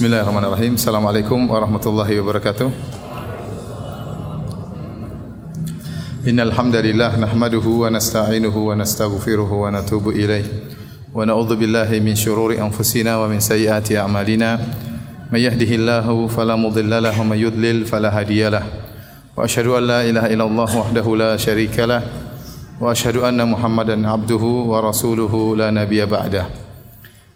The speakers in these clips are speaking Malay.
Bismillahirrahmanirrahim. Assalamualaikum warahmatullahi wabarakatuh. Innal hamdalillah nahmaduhu wa nasta'inuhu wa nastaghfiruhu wa natubu ilayh. Wa na'udzu billahi min shururi anfusina wa min sayyiati a'malina. May yahdihillahu fala mudilla lahu wa may yudlil fala hadiyalah. Wa asyhadu an la ilaha illallah wahdahu la syarika lah. Wa asyhadu anna Muhammadan abduhu wa rasuluhu la nabiyya ba'dahu.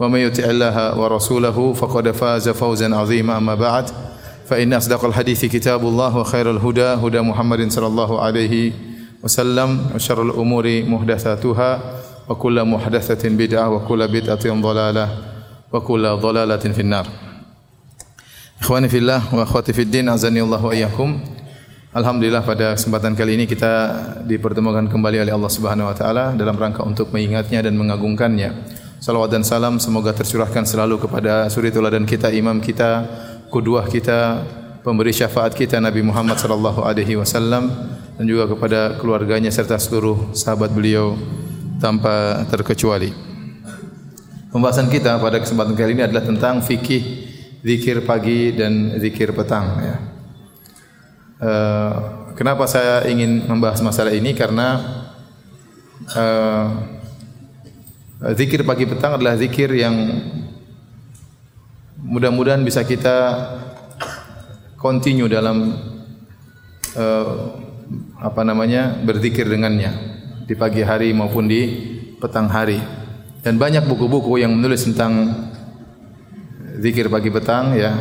ومن يطع الله ورسوله فقد فاز فوزا عظيما اما بعد فان اصدق الحديث كتاب الله وخير الهدى هدى محمد صلى الله عليه وسلم وشر الامور محدثاتها وكل محدثه بدعه وكل بدعه ضلاله وكل ضلاله في النار اخواني في الله واخواتي في الدين اعزني الله واياكم Alhamdulillah pada kesempatan kali ini kita dipertemukan kembali oleh Allah Subhanahu wa taala dalam rangka untuk mengingatnya dan mengagungkannya. Salawat dan salam semoga tercurahkan selalu kepada suri teladan kita, imam kita, kuduah kita, pemberi syafaat kita Nabi Muhammad sallallahu alaihi wasallam dan juga kepada keluarganya serta seluruh sahabat beliau tanpa terkecuali. Pembahasan kita pada kesempatan kali ini adalah tentang fikih zikir pagi dan zikir petang ya. Uh, kenapa saya ingin membahas masalah ini karena uh, zikir pagi petang adalah zikir yang mudah-mudahan bisa kita continue dalam uh, apa namanya berzikir dengannya di pagi hari maupun di petang hari. Dan banyak buku-buku yang menulis tentang zikir pagi petang ya.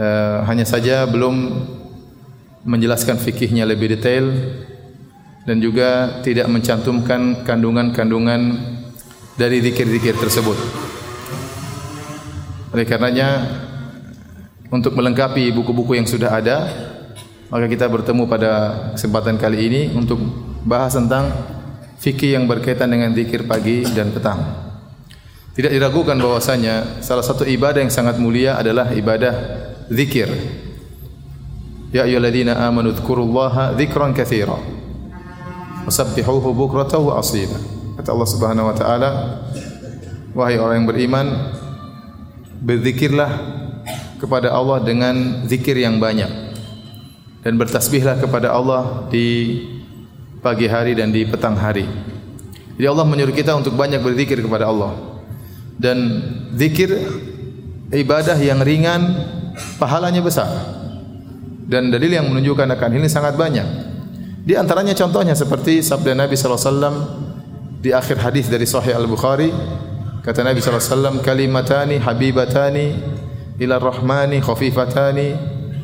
Uh, hanya saja belum menjelaskan fikihnya lebih detail dan juga tidak mencantumkan kandungan-kandungan dari zikir-zikir tersebut. Oleh karenanya untuk melengkapi buku-buku yang sudah ada, maka kita bertemu pada kesempatan kali ini untuk bahas tentang fikih yang berkaitan dengan zikir pagi dan petang. Tidak diragukan bahwasanya salah satu ibadah yang sangat mulia adalah ibadah zikir. Ya ayyuhalladzina amanu dzkurullaha dzikran katsira. Wasabbihuhu bukratan wa asila. Kata Allah Subhanahu wa taala, wahai orang yang beriman, berzikirlah kepada Allah dengan zikir yang banyak. Dan bertasbihlah kepada Allah di pagi hari dan di petang hari. Jadi Allah menyuruh kita untuk banyak berzikir kepada Allah. Dan zikir ibadah yang ringan pahalanya besar dan dalil yang menunjukkan akan ini sangat banyak. Di antaranya contohnya seperti sabda Nabi wasallam di akhir hadis dari Sahih Al Bukhari kata Nabi wasallam kalimatani habibatani ila rahmani khafifatani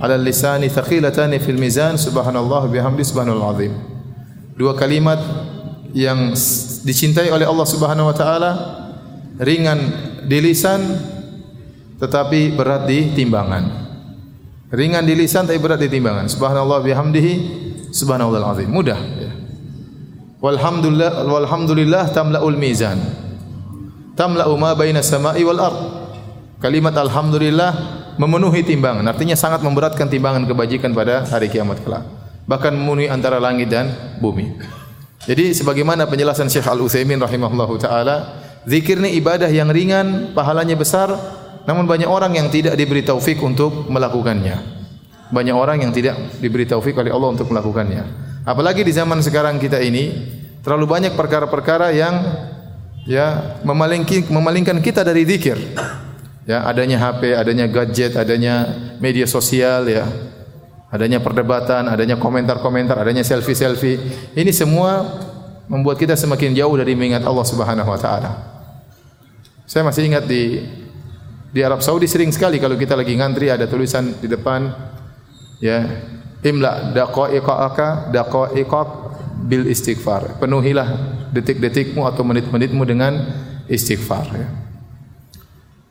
ala lisani thaqilatani fil mizan subhanallah bihamdi subhanal azim. Dua kalimat yang dicintai oleh Allah Subhanahu wa taala ringan di lisan tetapi berat di timbangan. Ringan di lisan tapi berat di timbangan. Subhanallah bihamdihi subhanallah azim. Mudah ya. Walhamdulillah walhamdulillah tamlaul mizan. Tamla'u ma baina sama'i wal ard. Kalimat alhamdulillah memenuhi timbangan. Artinya sangat memberatkan timbangan kebajikan pada hari kiamat kelak. Bahkan memenuhi antara langit dan bumi. Jadi sebagaimana penjelasan Syekh Al-Utsaimin rahimahullahu taala, zikir ini ibadah yang ringan, pahalanya besar, namun banyak orang yang tidak diberi taufik untuk melakukannya. Banyak orang yang tidak diberi taufik oleh Allah untuk melakukannya. Apalagi di zaman sekarang kita ini terlalu banyak perkara-perkara yang ya memalingkan kita dari zikir. Ya, adanya HP, adanya gadget, adanya media sosial ya. Adanya perdebatan, adanya komentar-komentar, adanya selfie-selfie. Ini semua membuat kita semakin jauh dari mengingat Allah Subhanahu wa taala. Saya masih ingat di di Arab Saudi sering sekali kalau kita lagi ngantri ada tulisan di depan ya imla daqaiqaka daqaiqak bil istighfar. Penuhilah detik-detikmu atau menit-menitmu dengan istighfar ya.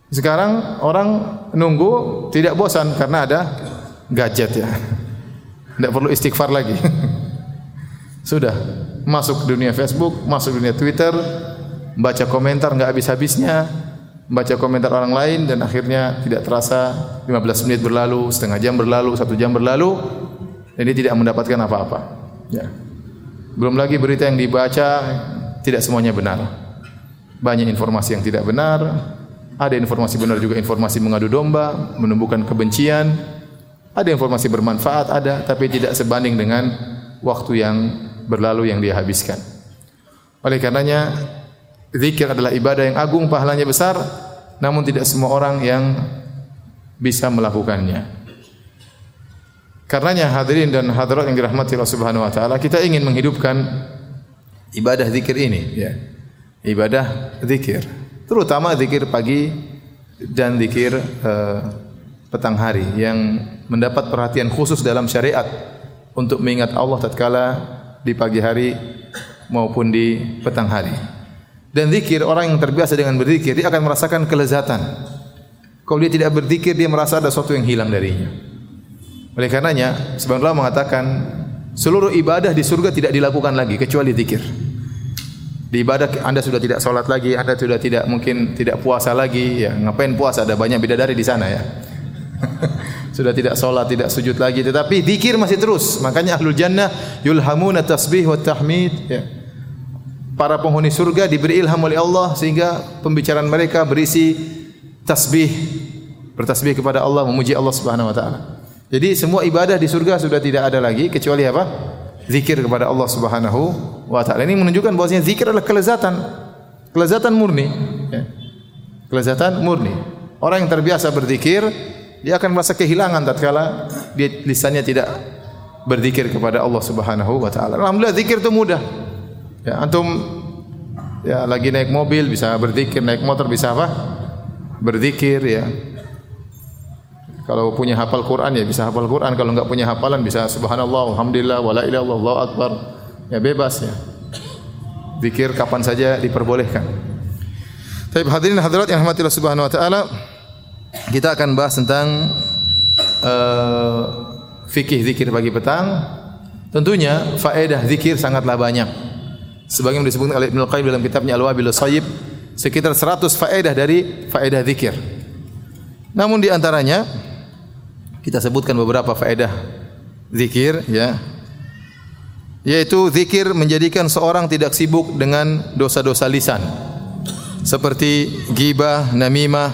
Sekarang orang nunggu tidak bosan karena ada gadget ya. Tidak perlu istighfar lagi. Sudah masuk dunia Facebook, masuk dunia Twitter, baca komentar nggak habis-habisnya, baca komentar orang lain dan akhirnya tidak terasa 15 menit berlalu, setengah jam berlalu, satu jam berlalu, dan dia tidak mendapatkan apa-apa. Ya. Belum lagi berita yang dibaca tidak semuanya benar. Banyak informasi yang tidak benar, ada informasi benar juga informasi mengadu domba, menumbuhkan kebencian, ada informasi bermanfaat, ada tapi tidak sebanding dengan waktu yang berlalu yang dia habiskan. Oleh karenanya zikir adalah ibadah yang agung, pahalanya besar, namun tidak semua orang yang bisa melakukannya. Karenanya hadirin dan hadirat yang dirahmati Allah Subhanahu wa taala, kita ingin menghidupkan ibadah zikir ini, ya. Ibadah zikir. Terutama zikir pagi dan zikir uh, petang hari yang mendapat perhatian khusus dalam syariat untuk mengingat Allah tatkala di pagi hari maupun di petang hari. Dan zikir orang yang terbiasa dengan berzikir dia akan merasakan kelezatan. Kalau dia tidak berzikir dia merasa ada sesuatu yang hilang darinya. Oleh karenanya, sebenarnya mengatakan seluruh ibadah di surga tidak dilakukan lagi kecuali zikir. Di ibadah anda sudah tidak solat lagi, anda sudah tidak mungkin tidak puasa lagi. Ya, ngapain puasa? Ada banyak bidadari di sana ya. sudah tidak solat, tidak sujud lagi, tetapi zikir masih terus. Makanya ahlul jannah yulhamuna tasbih wa tahmid. Ya. Para penghuni surga diberi ilham oleh Allah sehingga pembicaraan mereka berisi tasbih, bertasbih kepada Allah, memuji Allah Subhanahu wa taala. Jadi semua ibadah di surga sudah tidak ada lagi kecuali apa? Zikir kepada Allah Subhanahu wa taala. Ini menunjukkan bahwasanya zikir adalah kelezatan. Kelezatan murni, ya. Kelezatan murni. Orang yang terbiasa berzikir, dia akan merasa kehilangan tatkala dia lisannya tidak berzikir kepada Allah Subhanahu wa taala. Alhamdulillah zikir itu mudah. Ya, antum ya lagi naik mobil bisa berzikir, naik motor bisa apa? Berzikir ya. Kalau punya hafal Quran ya bisa hafal Quran, kalau enggak punya hafalan bisa subhanallah, alhamdulillah, wala ilaha illallah, Allahu akbar. Ya bebas ya. Zikir kapan saja diperbolehkan. Tapi hadirin hadirat yang rahmatillah subhanahu wa taala, kita akan bahas tentang uh, fikih zikir pagi petang. Tentunya faedah zikir sangatlah banyak. Sebagaimana disebutkan oleh Ibnu Qayyim dalam kitabnya Al-Wabil Sayyib, sekitar 100 faedah dari faedah zikir. Namun di antaranya kita sebutkan beberapa faedah zikir ya. Yaitu zikir menjadikan seorang tidak sibuk dengan dosa-dosa lisan. Seperti ghibah, namimah,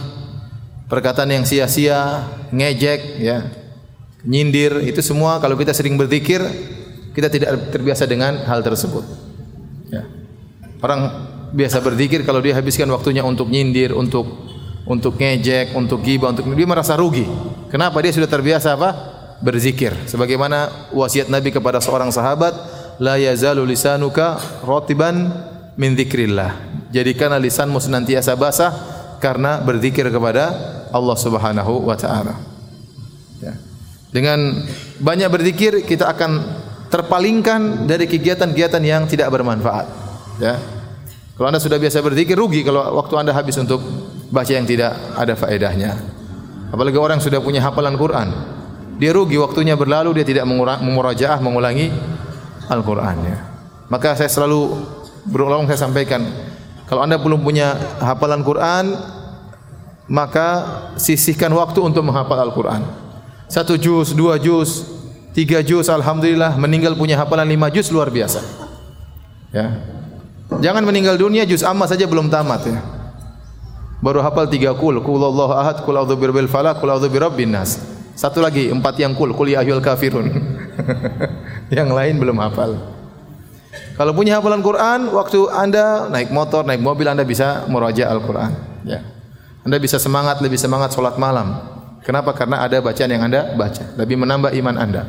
perkataan yang sia-sia, ngejek, ya, nyindir, itu semua kalau kita sering berzikir, kita tidak terbiasa dengan hal tersebut. Orang biasa berzikir kalau dia habiskan waktunya untuk nyindir, untuk untuk ngejek, untuk ghibah, untuk dia merasa rugi. Kenapa? Dia sudah terbiasa apa? Berzikir. Sebagaimana wasiat Nabi kepada seorang sahabat, la yazalu lisanuka ratiban min dzikrillah. Jadikanlah lisanmu senantiasa basah karena berzikir kepada Allah Subhanahu wa taala. Ya. Dengan banyak berzikir kita akan terpalingkan dari kegiatan-kegiatan yang tidak bermanfaat. Ya. Kalau anda sudah biasa berzikir rugi kalau waktu anda habis untuk baca yang tidak ada faedahnya. Apalagi orang sudah punya hafalan Quran. Dia rugi waktunya berlalu dia tidak memurajaah mengulangi Al-Quran ya. Maka saya selalu berulang saya sampaikan kalau anda belum punya hafalan Quran maka sisihkan waktu untuk menghafal Al-Quran. Satu juz, dua juz, tiga juz, Alhamdulillah meninggal punya hafalan lima juz luar biasa. Ya. Jangan meninggal dunia juz amma saja belum tamat ya. Baru hafal tiga kul, kul Allah ahad, kul audhu birbil falak, kul audhu birabbin nas. Satu lagi, empat yang kul, kul ya kafirun. yang lain belum hafal. Kalau punya hafalan Quran, waktu anda naik motor, naik mobil, anda bisa meraja Al-Quran. Ya. Anda bisa semangat, lebih semangat solat malam. Kenapa? Karena ada bacaan yang anda baca. Lebih menambah iman anda.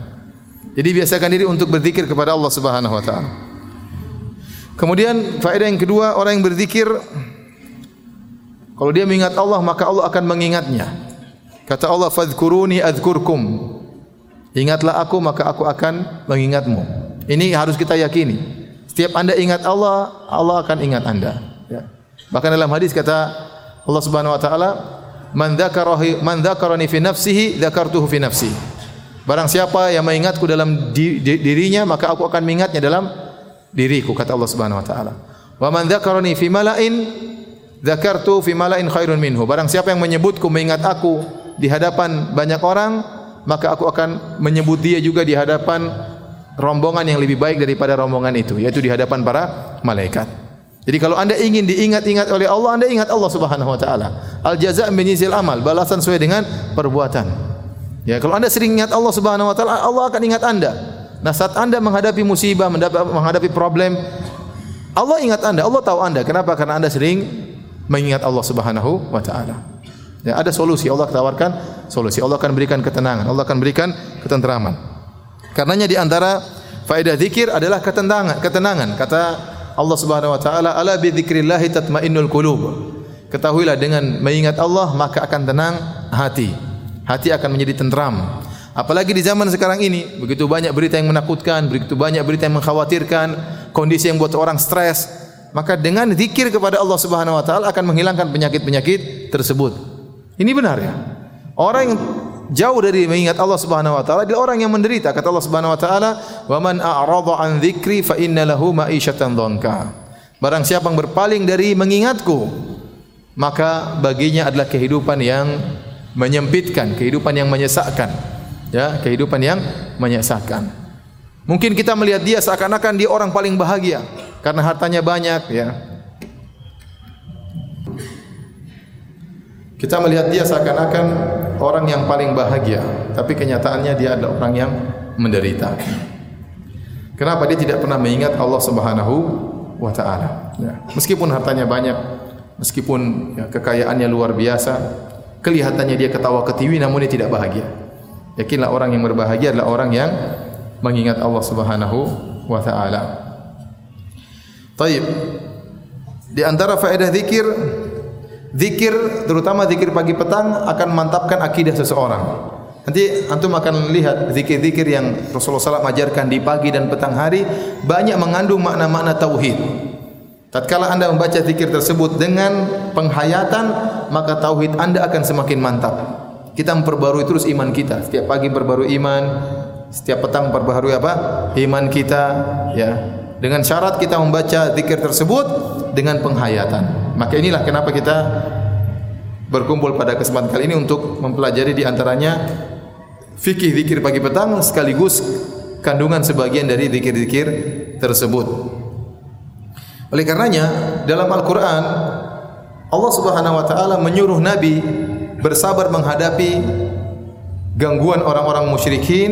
Jadi biasakan diri untuk berzikir kepada Allah Subhanahu Wa Taala. Kemudian faedah yang kedua, orang yang berzikir, kalau dia mengingat Allah, maka Allah akan mengingatnya. Kata Allah, "Fadhkuruni adzkurkum." Ingatlah aku, maka aku akan mengingatmu. Ini harus kita yakini. Setiap anda ingat Allah, Allah akan ingat anda. Ya. Bahkan dalam hadis kata Allah Subhanahu wa taala, "Man dzakarani man dzakarani fi nafsihi, dzakartuhu fi nafsi." Barang siapa yang mengingatku dalam di, di, dirinya maka aku akan mengingatnya dalam diriku kata Allah Subhanahu wa taala. Wa man dzakarani fi mala'in dzakartu fi mala'in khairun minhu. Barang siapa yang menyebutku mengingat aku di hadapan banyak orang maka aku akan menyebut dia juga di hadapan rombongan yang lebih baik daripada rombongan itu yaitu di hadapan para malaikat. Jadi kalau anda ingin diingat-ingat oleh Allah, anda ingat Allah Subhanahu Wa Taala. Al jaza min amal, balasan sesuai dengan perbuatan. Ya, kalau anda sering ingat Allah Subhanahu wa taala, Allah akan ingat anda. Nah, saat anda menghadapi musibah, menghadapi problem, Allah ingat anda, Allah tahu anda. Kenapa? Karena anda sering mengingat Allah Subhanahu wa taala. Ya, ada solusi. Allah tawarkan solusi. Allah akan berikan ketenangan. Allah akan berikan ketenteraman. Karenanya di antara faedah zikir adalah ketenangan, ketenangan. Kata Allah Subhanahu wa taala, "Ala bi dzikrillah tatmainnul qulub." Ketahuilah dengan mengingat Allah maka akan tenang hati hati akan menjadi tenteram. Apalagi di zaman sekarang ini, begitu banyak berita yang menakutkan, begitu banyak berita yang mengkhawatirkan, kondisi yang buat orang stres, maka dengan zikir kepada Allah Subhanahu wa taala akan menghilangkan penyakit-penyakit tersebut. Ini benar ya. Orang yang jauh dari mengingat Allah Subhanahu wa taala adalah orang yang menderita. Kata Allah Subhanahu wa taala, "Wa man a'rada an dzikri fa inna lahu ma'isyatan dhanka." Barang siapa yang berpaling dari mengingatku, maka baginya adalah kehidupan yang menyempitkan kehidupan yang menyesakkan ya kehidupan yang menyesakkan mungkin kita melihat dia seakan-akan dia orang paling bahagia karena hartanya banyak ya. Kita melihat dia seakan-akan orang yang paling bahagia tapi kenyataannya dia adalah orang yang menderita. Kenapa dia tidak pernah mengingat Allah Subhanahu wa taala? Ya meskipun hartanya banyak meskipun ya, kekayaannya luar biasa kelihatannya dia ketawa ketiwi namun dia tidak bahagia. Yakinlah orang yang berbahagia adalah orang yang mengingat Allah Subhanahu wa taala. Baik. Di antara faedah zikir zikir terutama zikir pagi petang akan mantapkan akidah seseorang. Nanti antum akan lihat zikir-zikir yang Rasulullah SAW ajarkan di pagi dan petang hari banyak mengandung makna-makna tauhid. Tatkala anda membaca zikir tersebut dengan penghayatan, maka tauhid anda akan semakin mantap. Kita memperbarui terus iman kita. Setiap pagi perbarui iman, setiap petang perbarui apa? Iman kita, ya. Dengan syarat kita membaca zikir tersebut dengan penghayatan. Maka inilah kenapa kita berkumpul pada kesempatan kali ini untuk mempelajari di antaranya fikih zikir pagi petang sekaligus kandungan sebagian dari zikir-zikir tersebut. Oleh karenanya dalam Al-Quran Allah Subhanahu Wa Taala menyuruh Nabi bersabar menghadapi gangguan orang-orang musyrikin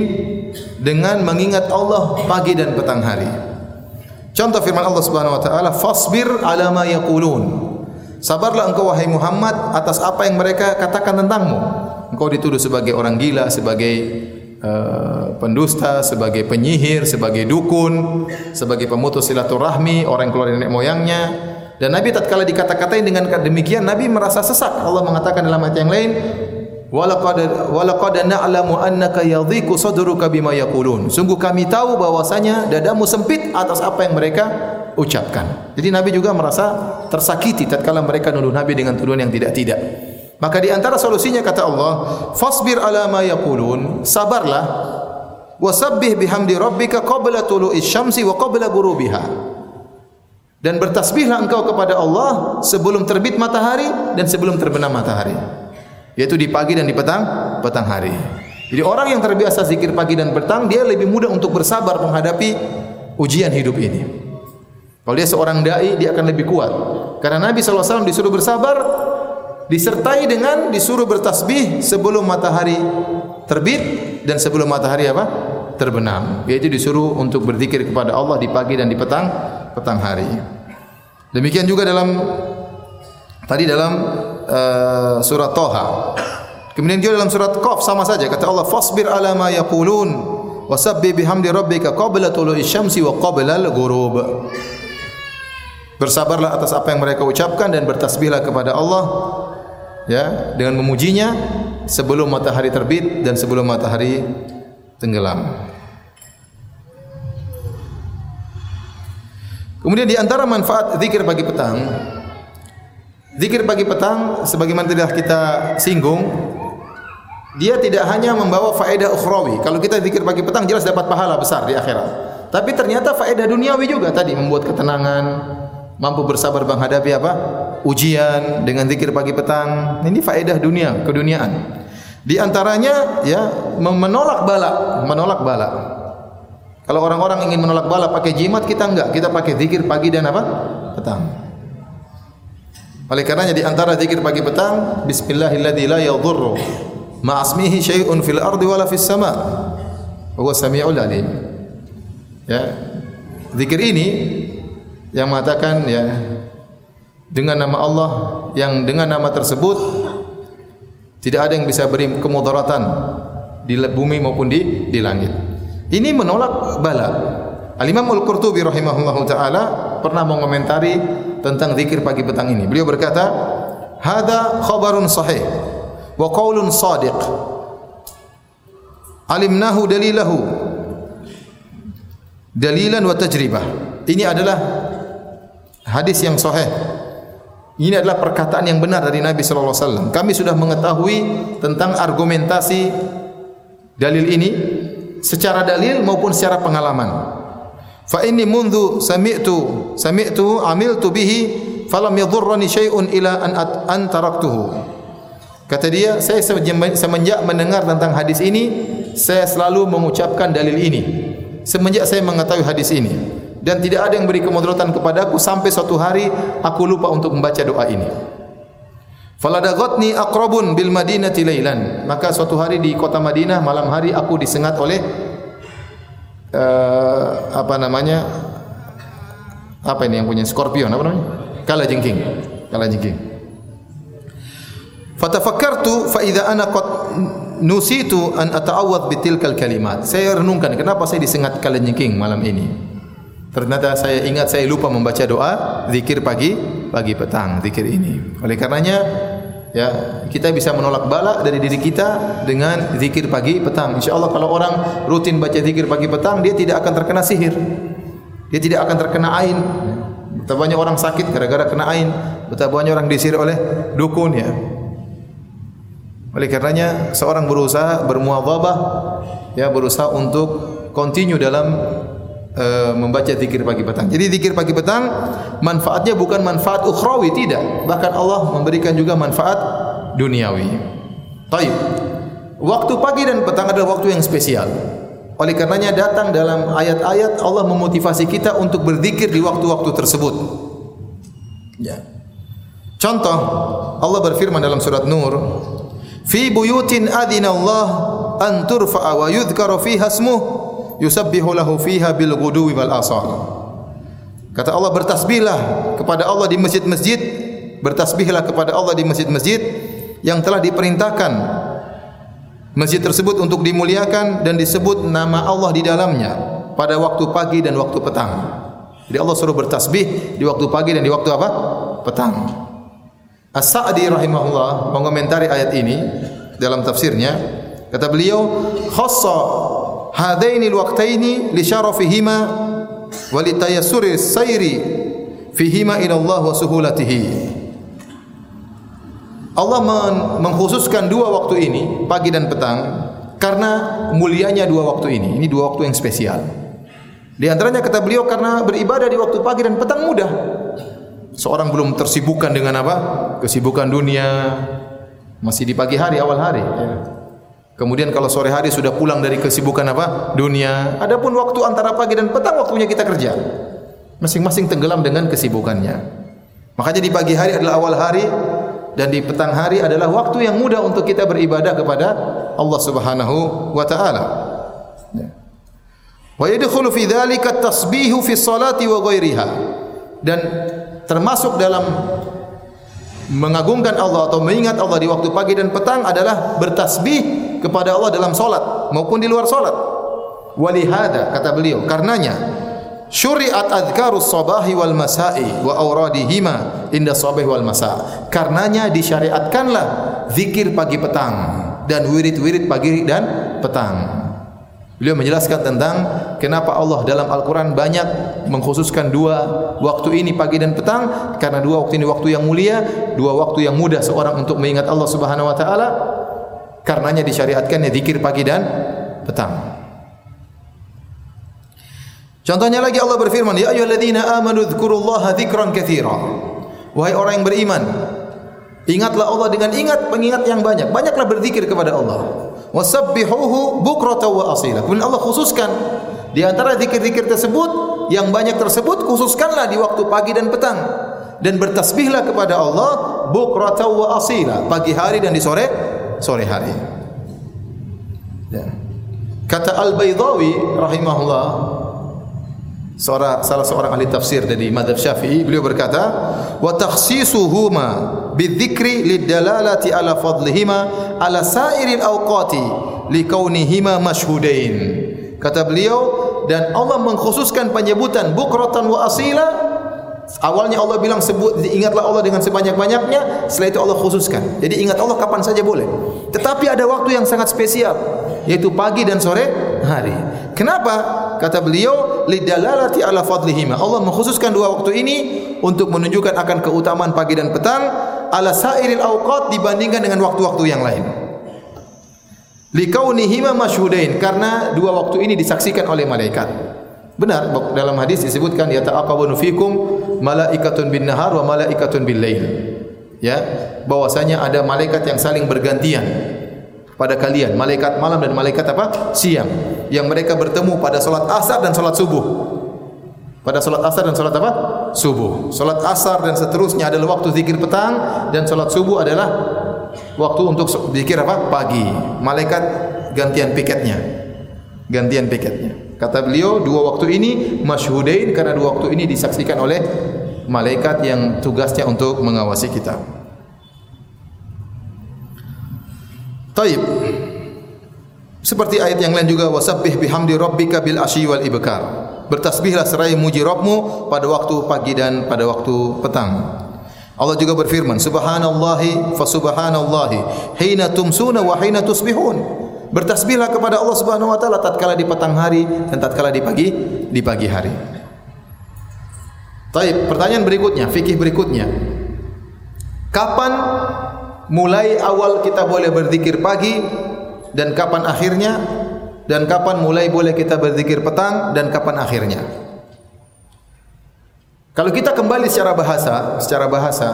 dengan mengingat Allah pagi dan petang hari. Contoh firman Allah Subhanahu Wa Taala, "Fasbir ala ma yaqulun." Sabarlah engkau wahai Muhammad atas apa yang mereka katakan tentangmu. Engkau dituduh sebagai orang gila, sebagai Eh, pendusta, sebagai penyihir, sebagai dukun, sebagai pemutus silaturahmi, orang yang keluar dari nenek moyangnya. Dan Nabi tatkala dikata-katain dengan demikian, Nabi merasa sesak. Allah mengatakan dalam ayat yang lain, "Walaqad walaqad na'lamu annaka yadhiqu sadruka bima yaqulun." Sungguh kami tahu bahwasanya dadamu sempit atas apa yang mereka ucapkan. Jadi Nabi juga merasa tersakiti tatkala mereka nuduh Nabi dengan tuduhan yang tidak-tidak. Maka di antara solusinya kata Allah, "Fasbir ala ma yaqulun." Sabarlah. Wasabbih bihamdi rabbika qabla tulu'is syamsi wa qabla ghurubiha. Dan bertasbihlah engkau kepada Allah sebelum terbit matahari dan sebelum terbenam matahari. Yaitu di pagi dan di petang, petang hari. Jadi orang yang terbiasa zikir pagi dan petang, dia lebih mudah untuk bersabar menghadapi ujian hidup ini. Kalau dia seorang dai, dia akan lebih kuat. Karena Nabi SAW disuruh bersabar disertai dengan disuruh bertasbih sebelum matahari terbit dan sebelum matahari apa terbenam yaitu disuruh untuk berzikir kepada Allah di pagi dan di petang petang hari. Demikian juga dalam tadi dalam uh, surat Toha. Kemudian juga dalam surat Qaf sama saja. Kata Allah fasbir ala ma yaqulun wasabbi bihamdi rabbika qabla tulu'i syamsi wa qabla al-ghurub bersabarlah atas apa yang mereka ucapkan dan bertasbihlah kepada Allah ya dengan memujinya sebelum matahari terbit dan sebelum matahari tenggelam. Kemudian di antara manfaat zikir pagi petang Zikir pagi petang sebagaimana telah kita singgung dia tidak hanya membawa faedah ukhrawi. Kalau kita zikir pagi petang jelas dapat pahala besar di akhirat. Tapi ternyata faedah duniawi juga tadi membuat ketenangan, mampu bersabar menghadapi apa? ujian dengan zikir pagi petang. Ini faedah dunia, keduniaan. Di antaranya ya menolak bala, menolak bala. Kalau orang-orang ingin menolak bala pakai jimat, kita enggak. Kita pakai zikir pagi dan apa? Petang. Oleh karenanya di antara zikir pagi petang, bismillahilladzi la yadhurru ma asmihi syai'un fil ardi wala fis sama. Huwa samiul alim. Ya. Zikir ini yang mengatakan ya dengan nama Allah yang dengan nama tersebut tidak ada yang bisa beri kemudaratan di bumi maupun di di langit. Ini menolak bala. Al-Imam Al-Qurtubi rahimahullah taala pernah mengomentari tentang zikir pagi petang ini. Beliau berkata, "Hada khabarun sahih wa qaulun sadiq. Alimnahu dalilahu dalilan wa tajribah." Ini adalah hadis yang sahih ini adalah perkataan yang benar dari Nabi sallallahu alaihi wasallam. Kami sudah mengetahui tentang argumentasi dalil ini secara dalil maupun secara pengalaman. Fa inni mundu sami'tu sami'tu amiltu bihi falam yadhurrani syai'un ila an an taraktuhu. Kata dia, saya semenjak mendengar tentang hadis ini, saya selalu mengucapkan dalil ini. Semenjak saya mengetahui hadis ini dan tidak ada yang beri kemudaratan kepadaku sampai suatu hari aku lupa untuk membaca doa ini. Faladagatni aqrabun bil madinati lailan. Maka suatu hari di kota Madinah malam hari aku disengat oleh uh, apa namanya? Apa ini yang punya skorpion apa namanya? Kala jengking. Kala jengking. Fatafakkartu fa idza ana qad nusitu an ata'awwadh bitilkal kalimat. Saya renungkan kenapa saya disengat kala jengking malam ini. Ternyata saya ingat saya lupa membaca doa zikir pagi pagi petang zikir ini. Oleh karenanya ya kita bisa menolak bala dari diri kita dengan zikir pagi petang. Insyaallah kalau orang rutin baca zikir pagi petang dia tidak akan terkena sihir. Dia tidak akan terkena ain. Betapa banyak orang sakit gara-gara kena ain. Betapa banyak orang disihir oleh dukun ya. Oleh karenanya seorang berusaha bermuadzabah ya berusaha untuk continue dalam uh, membaca zikir pagi petang. Jadi zikir pagi petang manfaatnya bukan manfaat ukhrawi tidak, bahkan Allah memberikan juga manfaat duniawi. Baik. Waktu pagi dan petang adalah waktu yang spesial. Oleh karenanya datang dalam ayat-ayat Allah memotivasi kita untuk berzikir di waktu-waktu tersebut. Ya. Contoh Allah berfirman dalam surat Nur, "Fi buyutin adina Allah an turfa'a wa yudhkara fiha ismuhu yusabbihu lahu fiha bil ghuduwi wal asar. Kata Allah bertasbihlah kepada Allah di masjid-masjid, bertasbihlah kepada Allah di masjid-masjid yang telah diperintahkan masjid tersebut untuk dimuliakan dan disebut nama Allah di dalamnya pada waktu pagi dan waktu petang. Jadi Allah suruh bertasbih di waktu pagi dan di waktu apa? Petang. As-Sa'di rahimahullah mengomentari ayat ini dalam tafsirnya kata beliau khassa hadaini alwaqtaini li syarafihima wa li tayassuri sayri fihima ila Allah wa suhulatihi Allah mengkhususkan dua waktu ini pagi dan petang karena mulianya dua waktu ini. Ini dua waktu yang spesial. Di antaranya kata beliau karena beribadah di waktu pagi dan petang mudah. Seorang belum tersibukkan dengan apa? Kesibukan dunia. Masih di pagi hari awal hari. Ya. Kemudian kalau sore hari sudah pulang dari kesibukan apa? Dunia. Adapun waktu antara pagi dan petang waktunya kita kerja. Masing-masing tenggelam dengan kesibukannya. Makanya di pagi hari adalah awal hari dan di petang hari adalah waktu yang mudah untuk kita beribadah kepada Allah Subhanahu wa taala. Ya. Wa yadkhulu fi dzalika at-tasbihu fi sholati wa ghairiha. Dan termasuk dalam mengagungkan Allah atau mengingat Allah di waktu pagi dan petang adalah bertasbih kepada Allah dalam solat maupun di luar solat. Walihada kata beliau karenanya syuriat adkarus sabahi wal masai wa auradihima inda sabahi wal masa. Karenanya disyariatkanlah zikir pagi petang dan wirid-wirid pagi dan petang. Beliau menjelaskan tentang kenapa Allah dalam Al-Quran banyak mengkhususkan dua waktu ini pagi dan petang karena dua waktu ini waktu yang mulia, dua waktu yang mudah seorang untuk mengingat Allah Subhanahu Wa Taala Karenanya disyariatkannya zikir pagi dan petang. Contohnya lagi Allah berfirman, "Ya ayyuhalladzina amanu dzkurullaha dzikran katsira." Wahai orang yang beriman, ingatlah Allah dengan ingat pengingat yang banyak. Banyaklah berzikir kepada Allah. Wasabbihuhu bukratan wa asila. Kemudian Allah khususkan di antara zikir-zikir tersebut yang banyak tersebut khususkanlah di waktu pagi dan petang dan bertasbihlah kepada Allah bukratan wa asila pagi hari dan di sore sore hari. Ya. Kata Al-Baydawi rahimahullah seorang salah seorang ahli tafsir dari mazhab Syafi'i beliau berkata wa takhsisuhuma bidzikri lidalalati ala fadlihima ala sairil awqati likaunihima mashhudain kata beliau dan Allah mengkhususkan penyebutan bukratan wa asila awalnya Allah bilang sebut ingatlah Allah dengan sebanyak-banyaknya setelah itu Allah khususkan. Jadi ingat Allah kapan saja boleh. Tetapi ada waktu yang sangat spesial yaitu pagi dan sore hari. Kenapa? Kata beliau lidalalati ala fadlihima. Allah mengkhususkan dua waktu ini untuk menunjukkan akan keutamaan pagi dan petang ala sairil awqat dibandingkan dengan waktu-waktu yang lain. Likaunihima masyhudain karena dua waktu ini disaksikan oleh malaikat benar dalam hadis disebutkan ya ta'aqabunu fikum malaikatun bin nahar wa malaikatun bil lail ya bahwasanya ada malaikat yang saling bergantian pada kalian. Malaikat malam dan malaikat apa? Siang. Yang mereka bertemu pada solat asar dan solat subuh. Pada solat asar dan solat apa? Subuh. Solat asar dan seterusnya adalah waktu zikir petang dan solat subuh adalah waktu untuk zikir apa? Pagi. Malaikat gantian piketnya. Gantian piketnya kata beliau dua waktu ini masyhudain karena dua waktu ini disaksikan oleh malaikat yang tugasnya untuk mengawasi kita. Taib. Seperti ayat yang lain juga wasabbih bihamdi rabbika bil asyi wal ibkar. Bertasbihlah seraya muji Rabbmu pada waktu pagi dan pada waktu petang. Allah juga berfirman, Subhanallahi fa subhanallahi hina tumsuna wa hina tusbihun. Bertasbihlah kepada Allah Subhanahu wa taala tatkala di petang hari dan tatkala di pagi di pagi hari. Taib, pertanyaan berikutnya, fikih berikutnya. Kapan mulai awal kita boleh berzikir pagi dan kapan akhirnya dan kapan mulai boleh kita berzikir petang dan kapan akhirnya. Kalau kita kembali secara bahasa, secara bahasa,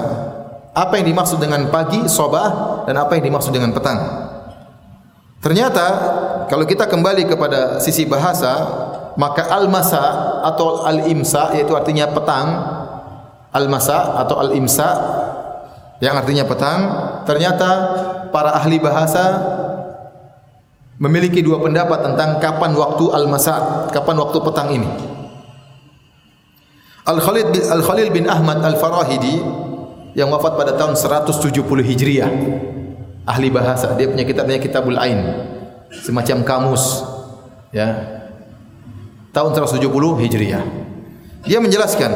apa yang dimaksud dengan pagi, sobah, dan apa yang dimaksud dengan petang? Ternyata, kalau kita kembali kepada sisi bahasa, maka al-masa atau al-imsa, yaitu artinya petang, al-masa atau al-imsa, yang artinya petang ternyata para ahli bahasa memiliki dua pendapat tentang kapan waktu al-masa kapan waktu petang ini. Al-Khalid bin Al-Khalil bin Ahmad Al-Farahidi yang wafat pada tahun 170 Hijriah ahli bahasa dia punya kitabnya Kitabul Ain semacam kamus ya tahun 170 Hijriah dia menjelaskan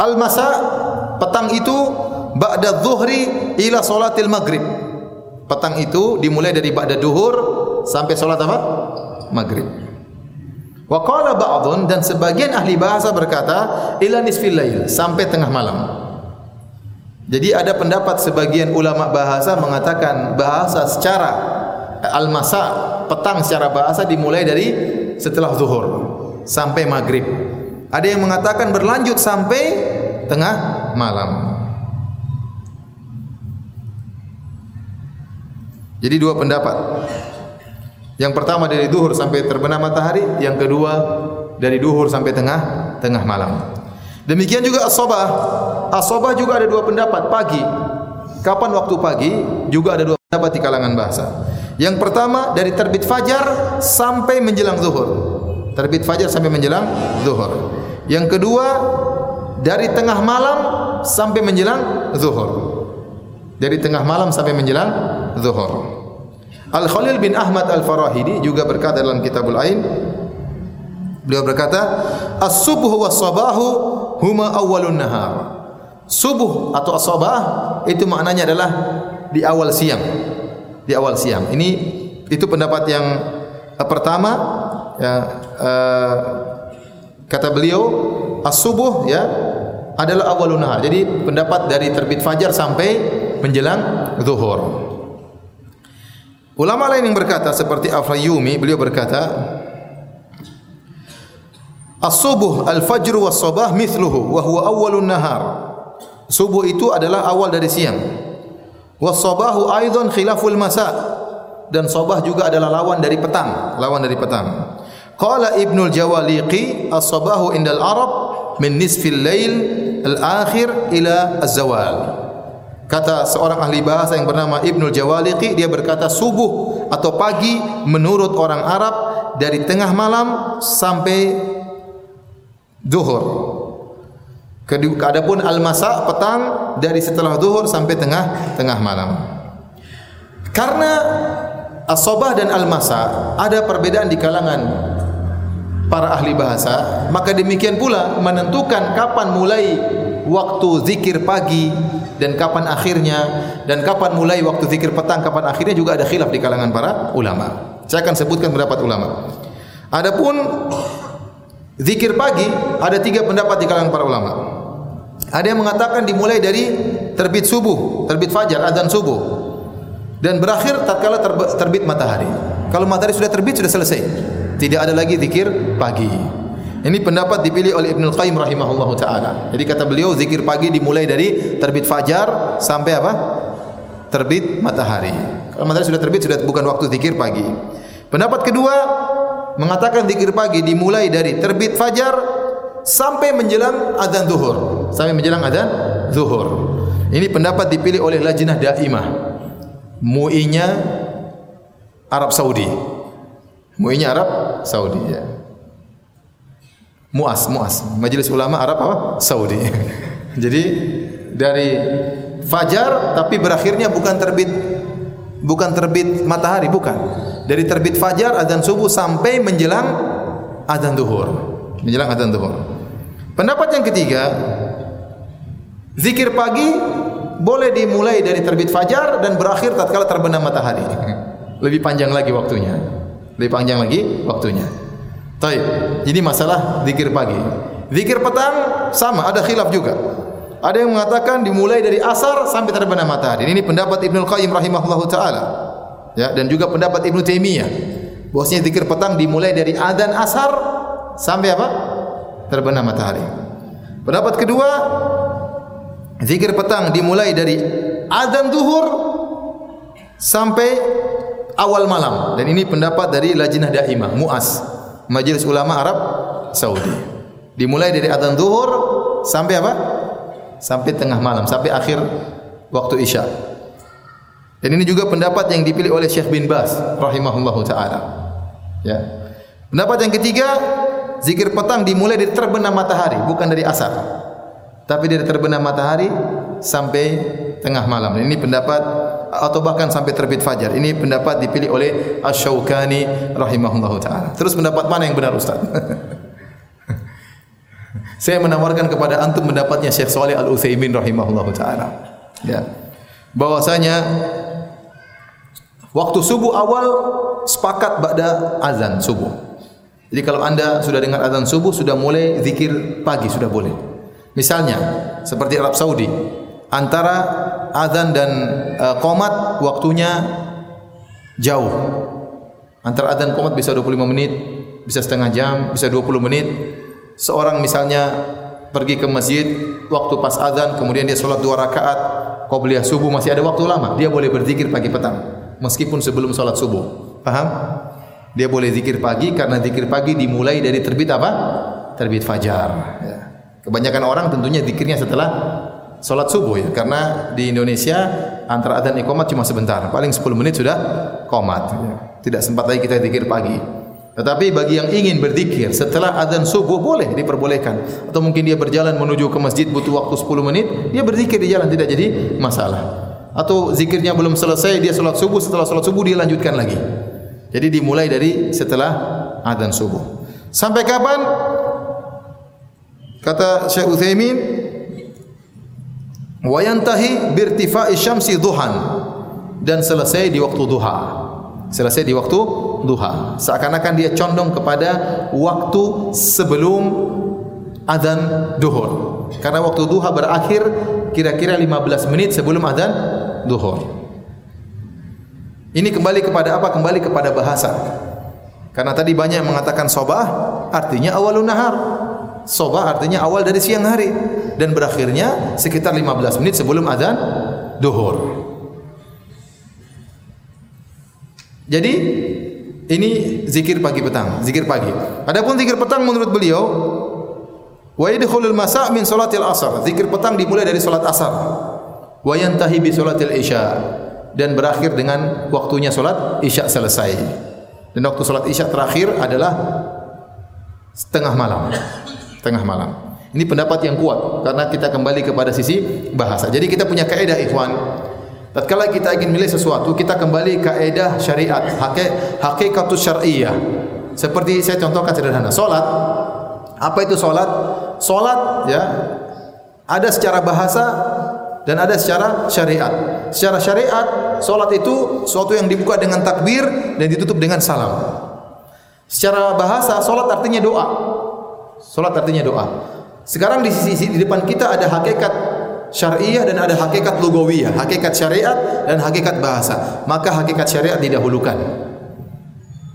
al-masa petang itu ba'da dhuhri ila salatil maghrib. Petang itu dimulai dari ba'da duhur sampai salat apa? Maghrib. Wa qala ba'dun dan sebagian ahli bahasa berkata ila nisfil lail sampai tengah malam. Jadi ada pendapat sebagian ulama bahasa mengatakan bahasa secara al-masa petang secara bahasa dimulai dari setelah zuhur sampai maghrib. Ada yang mengatakan berlanjut sampai tengah malam. Jadi dua pendapat. Yang pertama dari duhur sampai terbenam matahari, yang kedua dari duhur sampai tengah tengah malam. Demikian juga as-sabah. As-sabah juga ada dua pendapat pagi. Kapan waktu pagi juga ada dua pendapat di kalangan bahasa. Yang pertama dari terbit fajar sampai menjelang zuhur. Terbit fajar sampai menjelang zuhur. Yang kedua dari tengah malam sampai menjelang zuhur dari tengah malam sampai menjelang zuhur. Al Khalil bin Ahmad Al Farahidi juga berkata dalam Kitabul Ain beliau berkata as-subuh was sabahu huma awwalun nahar. Subuh atau as-sabah itu maknanya adalah di awal siang. Di awal siang. Ini itu pendapat yang uh, pertama ya uh, kata beliau as-subuh ya adalah awalun nahar. Jadi pendapat dari terbit fajar sampai menjelang zuhur. Ulama lain yang berkata seperti Afrayumi beliau berkata As-subuh al-fajr was-sabah mithluhu wa huwa awwalun nahar. Subuh itu adalah awal dari siang. Was-sabahu aidan khilaful masa. Dan sabah juga adalah lawan dari petang, lawan dari petang. Qala Ibnu al-Jawaliqi as-sabahu indal Arab min nisfil lail al-akhir ila az-zawal. Kata seorang ahli bahasa yang bernama Ibnu al-Jawaliqi dia berkata subuh atau pagi menurut orang Arab dari tengah malam sampai Zuhur. Adapun al-masa petang dari setelah zuhur sampai tengah tengah malam. Karena as-sabah dan al-masa ada perbedaan di kalangan para ahli bahasa, maka demikian pula menentukan kapan mulai waktu zikir pagi dan kapan akhirnya dan kapan mulai waktu zikir petang kapan akhirnya juga ada khilaf di kalangan para ulama. Saya akan sebutkan pendapat ulama. Adapun Zikir pagi ada tiga pendapat di kalangan para ulama. Ada yang mengatakan dimulai dari terbit subuh, terbit fajar, azan subuh. Dan berakhir tatkala terbit matahari. Kalau matahari sudah terbit sudah selesai. Tidak ada lagi zikir pagi. Ini pendapat dipilih oleh Ibnu Qayyim rahimahullahu taala. Jadi kata beliau zikir pagi dimulai dari terbit fajar sampai apa? Terbit matahari. Kalau matahari sudah terbit sudah bukan waktu zikir pagi. Pendapat kedua mengatakan zikir pagi dimulai dari terbit fajar sampai menjelang azan zuhur. Sampai menjelang azan zuhur. Ini pendapat dipilih oleh Lajnah Daimah. MUI-nya Arab Saudi. MUI-nya Arab Saudi ya. MUAS, MUAS, Majelis Ulama Arab apa? Saudi. Jadi dari fajar tapi berakhirnya bukan terbit bukan terbit matahari bukan dari terbit fajar azan subuh sampai menjelang azan zuhur menjelang azan zuhur pendapat yang ketiga zikir pagi boleh dimulai dari terbit fajar dan berakhir tatkala terbenam matahari lebih panjang lagi waktunya lebih panjang lagi waktunya Baik, ini masalah zikir pagi. Zikir petang sama, ada khilaf juga. Ada yang mengatakan dimulai dari asar sampai terbenam matahari. Ini pendapat Ibnu Qayyim rahimahullahu taala. Ya, dan juga pendapat Ibnu Taimiyah. Bahwasanya zikir petang dimulai dari adzan asar sampai apa? Terbenam matahari. Pendapat kedua, zikir petang dimulai dari adzan zuhur sampai awal malam. Dan ini pendapat dari Lajnah Daimah, MUAS, Majelis Ulama Arab Saudi. Dimulai dari adzan zuhur sampai apa? sampai tengah malam sampai akhir waktu isya. Dan ini juga pendapat yang dipilih oleh Syekh bin Bas rahimahullahu taala. Ya. Pendapat yang ketiga, zikir petang dimulai dari terbenam matahari, bukan dari asar. Tapi dari terbenam matahari sampai tengah malam. Ini pendapat atau bahkan sampai terbit fajar. Ini pendapat dipilih oleh Asy-Syaukani rahimahullahu taala. Terus pendapat mana yang benar Ustaz? Saya menawarkan kepada antum mendapatnya Syekh Saleh Al Utsaimin rahimahullah taala. Ya. Bahwasanya waktu subuh awal sepakat pada azan subuh. Jadi kalau anda sudah dengar azan subuh sudah mulai zikir pagi sudah boleh. Misalnya seperti Arab Saudi antara azan dan uh, qomat waktunya jauh. Antara azan qomat bisa 25 menit, bisa setengah jam, bisa 20 menit seorang misalnya pergi ke masjid waktu pas azan kemudian dia solat dua rakaat qabliyah subuh masih ada waktu lama dia boleh berzikir pagi petang meskipun sebelum solat subuh paham dia boleh zikir pagi karena zikir pagi dimulai dari terbit apa terbit fajar ya. kebanyakan orang tentunya zikirnya setelah solat subuh ya karena di Indonesia antara azan iqamat cuma sebentar paling 10 menit sudah qomat ya. tidak sempat lagi kita zikir pagi tetapi bagi yang ingin berzikir setelah azan subuh boleh diperbolehkan. Atau mungkin dia berjalan menuju ke masjid butuh waktu 10 menit, dia berzikir di jalan tidak jadi masalah. Atau zikirnya belum selesai, dia salat subuh, setelah salat subuh dia lanjutkan lagi. Jadi dimulai dari setelah azan subuh. Sampai kapan? Kata Syekh Utsaimin, "Wa yantahi bi irtifa'i syamsi duhan." Dan selesai di waktu duha. Selesai di waktu duha. Seakan-akan dia condong kepada waktu sebelum azan duhur. Karena waktu duha berakhir kira-kira 15 menit sebelum azan duhur. Ini kembali kepada apa? Kembali kepada bahasa. Karena tadi banyak yang mengatakan sobah artinya awalun nahar. Sobah artinya awal dari siang hari dan berakhirnya sekitar 15 menit sebelum azan duhur. Jadi ini zikir pagi petang, zikir pagi. Adapun zikir petang menurut beliau wa yadkhulul masa' min salatil asar. Zikir petang dimulai dari salat asar. Wa yantahi bi salatil isya dan berakhir dengan waktunya salat isya selesai. Dan waktu salat isya terakhir adalah setengah malam. Setengah malam. Ini pendapat yang kuat karena kita kembali kepada sisi bahasa. Jadi kita punya kaidah ikhwan. Tatkala kita ingin milih sesuatu, kita kembali kaidah syariat, hakikatus syar'iyyah. Seperti saya contohkan sederhana, salat. Apa itu salat? Salat ya ada secara bahasa dan ada secara syariat. Secara syariat, solat itu sesuatu yang dibuka dengan takbir dan ditutup dengan salam. Secara bahasa, solat artinya doa. Solat artinya doa. Sekarang di sisi di depan kita ada hakikat syariah dan ada hakikat lugawiyah, hakikat syariat dan hakikat bahasa. Maka hakikat syariat didahulukan.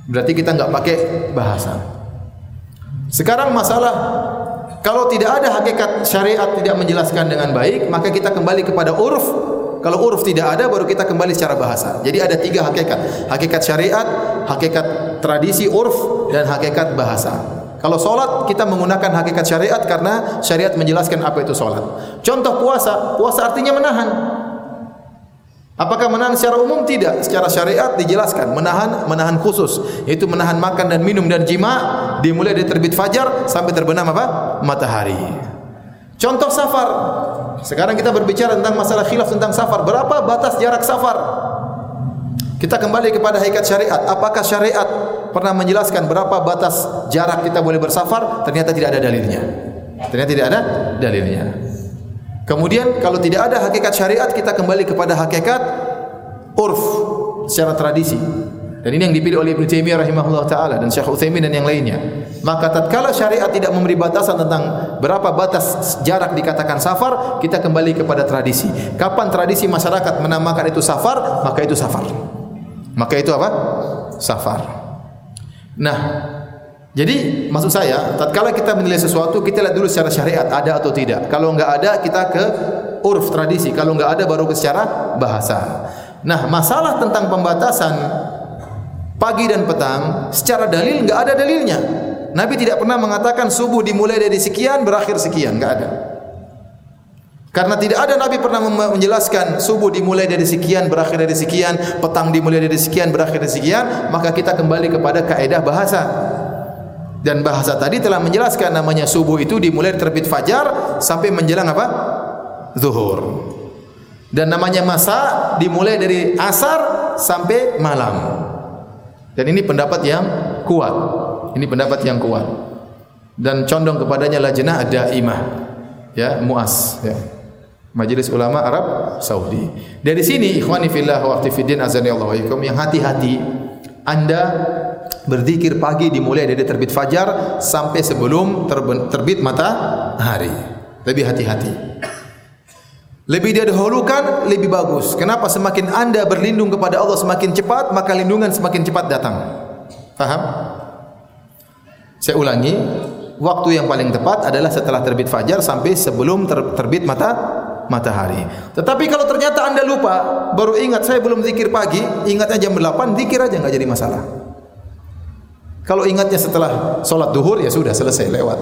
Berarti kita enggak pakai bahasa. Sekarang masalah kalau tidak ada hakikat syariat tidak menjelaskan dengan baik, maka kita kembali kepada uruf. Kalau uruf tidak ada, baru kita kembali secara bahasa. Jadi ada tiga hakikat. Hakikat syariat, hakikat tradisi uruf, dan hakikat bahasa. Kalau solat, kita menggunakan hakikat syariat karena syariat menjelaskan apa itu solat. Contoh puasa, puasa artinya menahan. Apakah menahan secara umum? Tidak. Secara syariat dijelaskan menahan menahan khusus, yaitu menahan makan dan minum dan jima dimulai dari terbit fajar sampai terbenam apa? matahari. Contoh safar. Sekarang kita berbicara tentang masalah khilaf tentang safar. Berapa batas jarak safar? Kita kembali kepada hakikat syariat. Apakah syariat pernah menjelaskan berapa batas jarak kita boleh bersafar? Ternyata tidak ada dalilnya. Ternyata tidak ada dalilnya. Kemudian kalau tidak ada hakikat syariat kita kembali kepada hakikat urf secara tradisi. Dan ini yang dipilih oleh Ibn Taimiyah rahimahullah taala dan Syekh Utsaimin dan yang lainnya. Maka tatkala syariat tidak memberi batasan tentang berapa batas jarak dikatakan safar, kita kembali kepada tradisi. Kapan tradisi masyarakat menamakan itu safar, maka itu safar. Maka itu apa? Safar. Nah, jadi maksud saya, tatkala kita menilai sesuatu, kita lihat dulu secara syariat ada atau tidak. Kalau enggak ada, kita ke urf tradisi. Kalau enggak ada, baru ke secara bahasa. Nah, masalah tentang pembatasan pagi dan petang, secara dalil enggak ada dalilnya. Nabi tidak pernah mengatakan subuh dimulai dari sekian, berakhir sekian. Enggak ada. Karena tidak ada Nabi pernah menjelaskan subuh dimulai dari sekian, berakhir dari sekian, petang dimulai dari sekian, berakhir dari sekian, maka kita kembali kepada kaedah bahasa dan bahasa tadi telah menjelaskan namanya subuh itu dimulai terbit fajar sampai menjelang apa? Zuhur. Dan namanya masa dimulai dari asar sampai malam. Dan ini pendapat yang kuat. Ini pendapat yang kuat. Dan condong kepadanya lajnah ada imah. Ya, muas. Ya. Majelis Ulama Arab Saudi. Dari sini ikhwani fillah wa aktifidin azani Allah yang hati-hati anda berzikir pagi dimulai dari terbit fajar sampai sebelum terbit matahari. Lebih hati-hati. Lebih didahulukan lebih bagus. Kenapa semakin anda berlindung kepada Allah semakin cepat maka lindungan semakin cepat datang. Faham? Saya ulangi, waktu yang paling tepat adalah setelah terbit fajar sampai sebelum ter terbit mata matahari. Tetapi kalau ternyata anda lupa, baru ingat saya belum zikir pagi, ingatnya jam 8, zikir aja enggak jadi masalah. Kalau ingatnya setelah solat duhur ya sudah selesai lewat.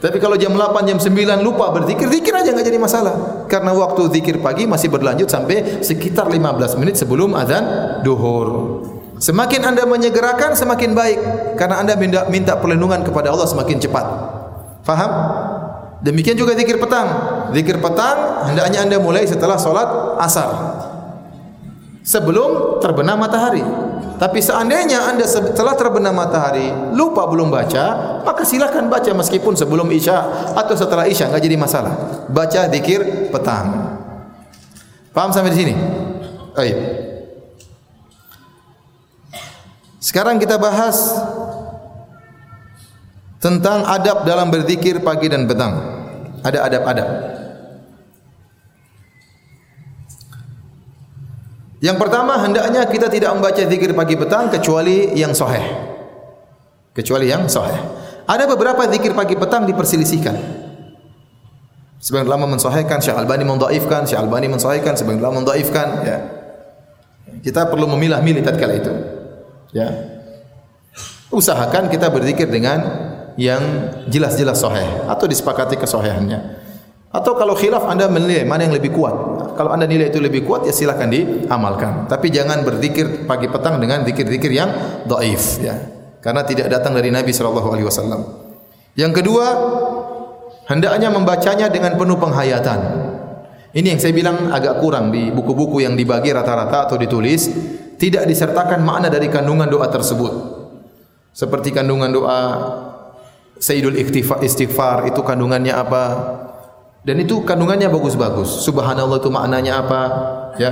Tapi kalau jam 8 jam 9 lupa berzikir, zikir aja enggak jadi masalah. Karena waktu zikir pagi masih berlanjut sampai sekitar 15 menit sebelum azan duhur. Semakin anda menyegerakan semakin baik karena anda minta, minta perlindungan kepada Allah semakin cepat. Faham? Demikian juga zikir petang. Zikir petang hendaknya anda mulai setelah solat asar. Sebelum terbenam matahari. Tapi seandainya anda setelah terbenam matahari lupa belum baca, maka silakan baca meskipun sebelum isya atau setelah isya enggak jadi masalah. Baca zikir petang. Paham sampai di sini? Baik. Sekarang kita bahas tentang adab dalam berzikir pagi dan petang. Ada adab-adab. Yang pertama hendaknya kita tidak membaca zikir pagi petang kecuali yang sahih. Kecuali yang sahih. Ada beberapa zikir pagi petang diperselisihkan. Sebagian ulama mensahihkan, Syekh Albani mendhaifkan, Syekh Albani mensahihkan, sebagian ulama mendhaifkan, ya. Kita perlu memilah-milih tatkala itu. Ya. Usahakan kita berzikir dengan yang jelas-jelas sahih atau disepakati kesahihannya. Atau kalau khilaf anda menilai mana yang lebih kuat. Kalau anda nilai itu lebih kuat ya silakan diamalkan. Tapi jangan berzikir pagi petang dengan zikir-zikir yang dhaif ya. Karena tidak datang dari Nabi wasallam. Yang kedua, hendaknya membacanya dengan penuh penghayatan. Ini yang saya bilang agak kurang di buku-buku yang dibagi rata-rata atau ditulis tidak disertakan makna dari kandungan doa tersebut. Seperti kandungan doa Sayyidul Istighfar itu kandungannya apa? Dan itu kandungannya bagus-bagus. Subhanallah itu maknanya apa? Ya.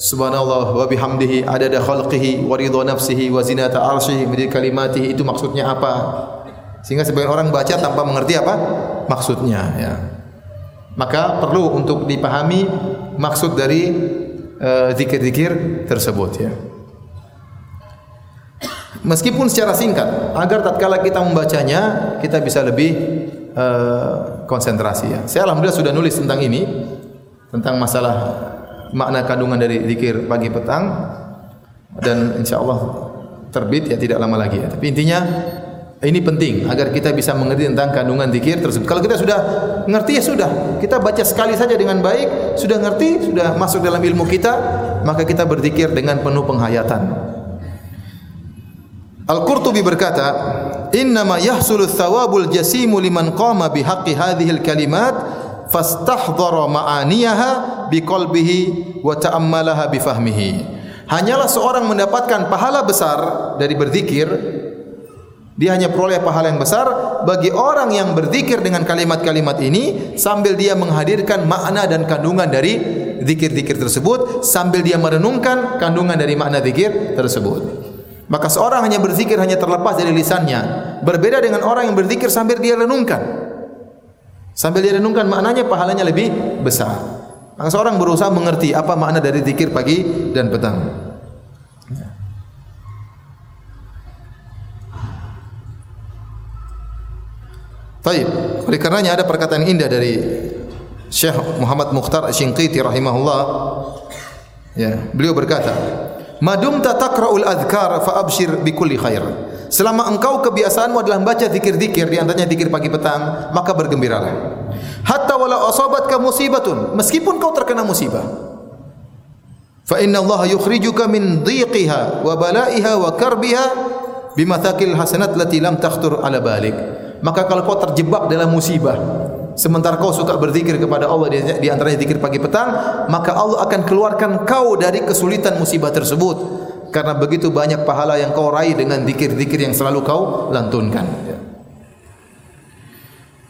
Subhanallah wa bihamdihi adada khalqihi wa ridha nafsihi wa zinata arsyihi min kalimatihi itu maksudnya apa? Sehingga sebagian orang baca tanpa mengerti apa maksudnya ya. Maka perlu untuk dipahami maksud dari uh, zikir-zikir tersebut ya. Meskipun secara singkat agar tatkala kita membacanya kita bisa lebih Eh, konsentrasi ya. Saya alhamdulillah sudah nulis tentang ini tentang masalah makna kandungan dari zikir pagi petang dan insyaallah terbit ya tidak lama lagi ya. Tapi intinya ini penting agar kita bisa mengerti tentang kandungan zikir tersebut. Kalau kita sudah mengerti ya sudah, kita baca sekali saja dengan baik, sudah mengerti, sudah masuk dalam ilmu kita, maka kita berzikir dengan penuh penghayatan. Al-Qurtubi berkata, "Inna ma yahsulu thawabul jasimu liman qama bihaqqi hadhihi al-kalimat fastahdhara ma'aniyaha biqalbihi wa ta'ammalaha bifahmihi." Hanyalah seorang mendapatkan pahala besar dari berzikir dia hanya peroleh pahala yang besar bagi orang yang berzikir dengan kalimat-kalimat ini sambil dia menghadirkan makna dan kandungan dari zikir-zikir tersebut sambil dia merenungkan kandungan dari makna zikir tersebut. Maka seorang hanya berzikir hanya terlepas dari lisannya. Berbeda dengan orang yang berzikir sambil dia renungkan. Sambil dia renungkan maknanya pahalanya lebih besar. Maka seorang berusaha mengerti apa makna dari zikir pagi dan petang. Baik, oleh karenanya ada perkataan indah dari Syekh Muhammad Mukhtar Asy-Shinqiti rahimahullah. Ya, beliau berkata, Madum tatakra'ul adhkar fa abshir bi kulli khair. Selama engkau kebiasaanmu adalah membaca zikir-zikir di antaranya zikir pagi petang, maka bergembiralah. Hatta wala asabatka musibatun, meskipun kau terkena musibah. Fa inna Allah yukhrijuka min dhiqiha wa balaiha wa karbiha bimathaqil hasanat lati lam takhtur ala balik. Maka kalau kau terjebak dalam musibah, sementara kau suka berzikir kepada Allah di, antaranya zikir pagi petang, maka Allah akan keluarkan kau dari kesulitan musibah tersebut. Karena begitu banyak pahala yang kau raih dengan zikir-zikir yang selalu kau lantunkan.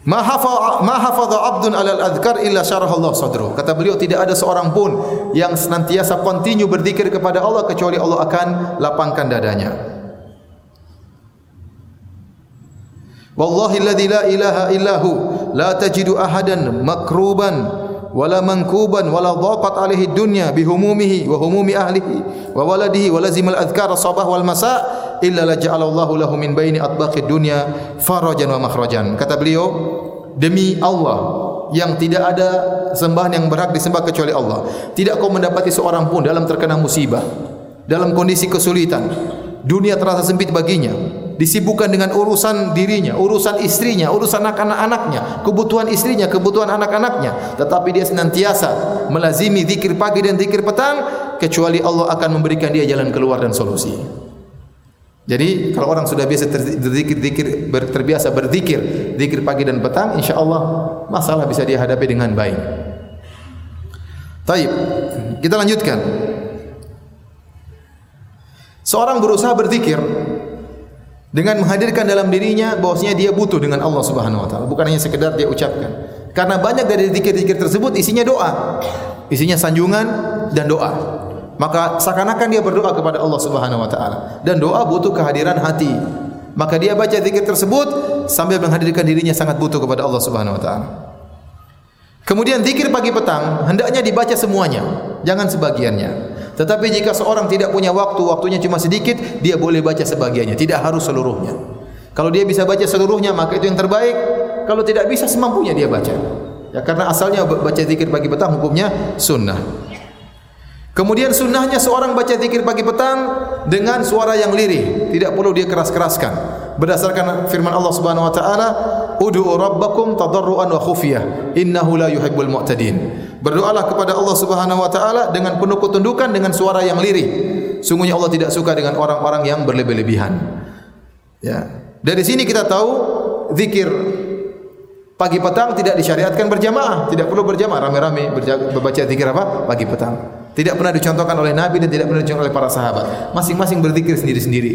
Ma hafadha abdun alal adhkar illa syarah Allah sadru. Kata beliau tidak ada seorang pun yang senantiasa kontinu berzikir kepada Allah kecuali Allah akan lapangkan dadanya. Wallahi alladhi la ilaha illahu la tajidu ahadan makruban wala mankuban wala dhaqat alaihi dunya bihumumihi wa humumi ahlihi wa waladihi wa lazimal adhkar sabah wal masa illa la ja'ala Allahu lahu min baini atbaqid dunya farajan wa makhrajan. Kata beliau demi Allah yang tidak ada sembahan yang berhak disembah kecuali Allah. Tidak kau mendapati seorang pun dalam terkena musibah dalam kondisi kesulitan dunia terasa sempit baginya disibukkan dengan urusan dirinya, urusan istrinya, urusan anak-anaknya, kebutuhan istrinya, kebutuhan anak-anaknya. Tetapi dia senantiasa melazimi zikir pagi dan zikir petang, kecuali Allah akan memberikan dia jalan keluar dan solusi. Jadi kalau orang sudah biasa berzikir, zikir, terbiasa berzikir, zikir pagi dan petang, insya Allah masalah bisa dia hadapi dengan baik. Taib, kita lanjutkan. Seorang berusaha berzikir, dengan menghadirkan dalam dirinya bahwasanya dia butuh dengan Allah Subhanahu wa taala. Bukan hanya sekedar dia ucapkan. Karena banyak dari zikir-zikir tersebut isinya doa. Isinya sanjungan dan doa. Maka seakan-akan dia berdoa kepada Allah Subhanahu wa taala. Dan doa butuh kehadiran hati. Maka dia baca zikir tersebut sambil menghadirkan dirinya sangat butuh kepada Allah Subhanahu wa taala. Kemudian zikir pagi petang hendaknya dibaca semuanya jangan sebagiannya. Tetapi jika seorang tidak punya waktu, waktunya cuma sedikit, dia boleh baca sebagiannya, tidak harus seluruhnya. Kalau dia bisa baca seluruhnya, maka itu yang terbaik. Kalau tidak bisa, semampunya dia baca. Ya, karena asalnya baca zikir pagi petang hukumnya sunnah. Kemudian sunnahnya seorang baca zikir pagi petang dengan suara yang lirih, tidak perlu dia keras-keraskan. Berdasarkan firman Allah Subhanahu wa taala, "Ud'u rabbakum tadarruan wa khufiyah, innahu la yuhibbul mu'tadin." Berdoalah kepada Allah Subhanahu wa taala dengan penuh ketundukan dengan suara yang lirih. Sungguhnya Allah tidak suka dengan orang-orang yang berlebih-lebihan. Ya. Dari sini kita tahu zikir pagi petang tidak disyariatkan berjamaah, tidak perlu berjamaah rame-rame membaca zikir apa? Pagi petang. Tidak pernah dicontohkan oleh Nabi dan tidak pernah dicontohkan oleh para sahabat. Masing-masing berzikir sendiri-sendiri.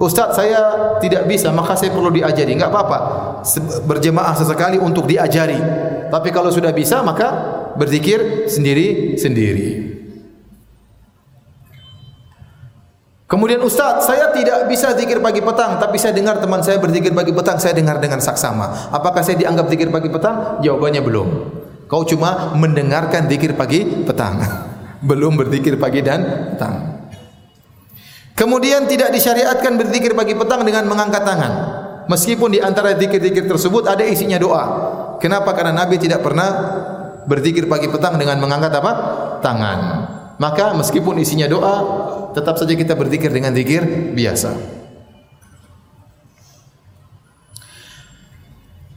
Ustaz saya tidak bisa, maka saya perlu diajari. Enggak apa-apa. Berjemaah sesekali untuk diajari. Tapi kalau sudah bisa, maka berzikir sendiri-sendiri. Kemudian Ustaz, saya tidak bisa zikir pagi petang, tapi saya dengar teman saya berzikir pagi petang, saya dengar dengan saksama. Apakah saya dianggap zikir pagi petang? Jawabannya belum. Kau cuma mendengarkan zikir pagi petang. belum berzikir pagi dan petang. Kemudian tidak disyariatkan berzikir pagi petang dengan mengangkat tangan. Meskipun di antara zikir-zikir tersebut ada isinya doa. Kenapa? Karena Nabi tidak pernah berzikir pagi petang dengan mengangkat apa? Tangan. Maka meskipun isinya doa, tetap saja kita berzikir dengan zikir biasa.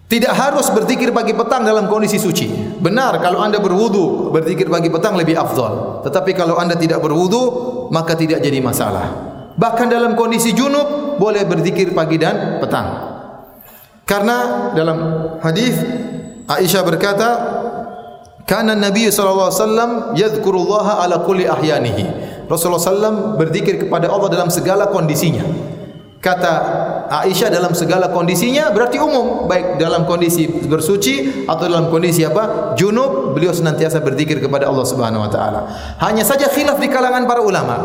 Tidak harus berzikir pagi petang dalam kondisi suci. Benar kalau anda berwudu berzikir pagi petang lebih afdal. Tetapi kalau anda tidak berwudu maka tidak jadi masalah. Bahkan dalam kondisi junub boleh berzikir pagi dan petang. Karena dalam hadis Aisyah berkata, "Kana Nabi sallallahu alaihi wasallam yadhkurullaha ala kulli ahyanihi." Rasulullah sallam berzikir kepada Allah dalam segala kondisinya kata Aisyah dalam segala kondisinya berarti umum baik dalam kondisi bersuci atau dalam kondisi apa junub beliau senantiasa berzikir kepada Allah Subhanahu wa taala hanya saja khilaf di kalangan para ulama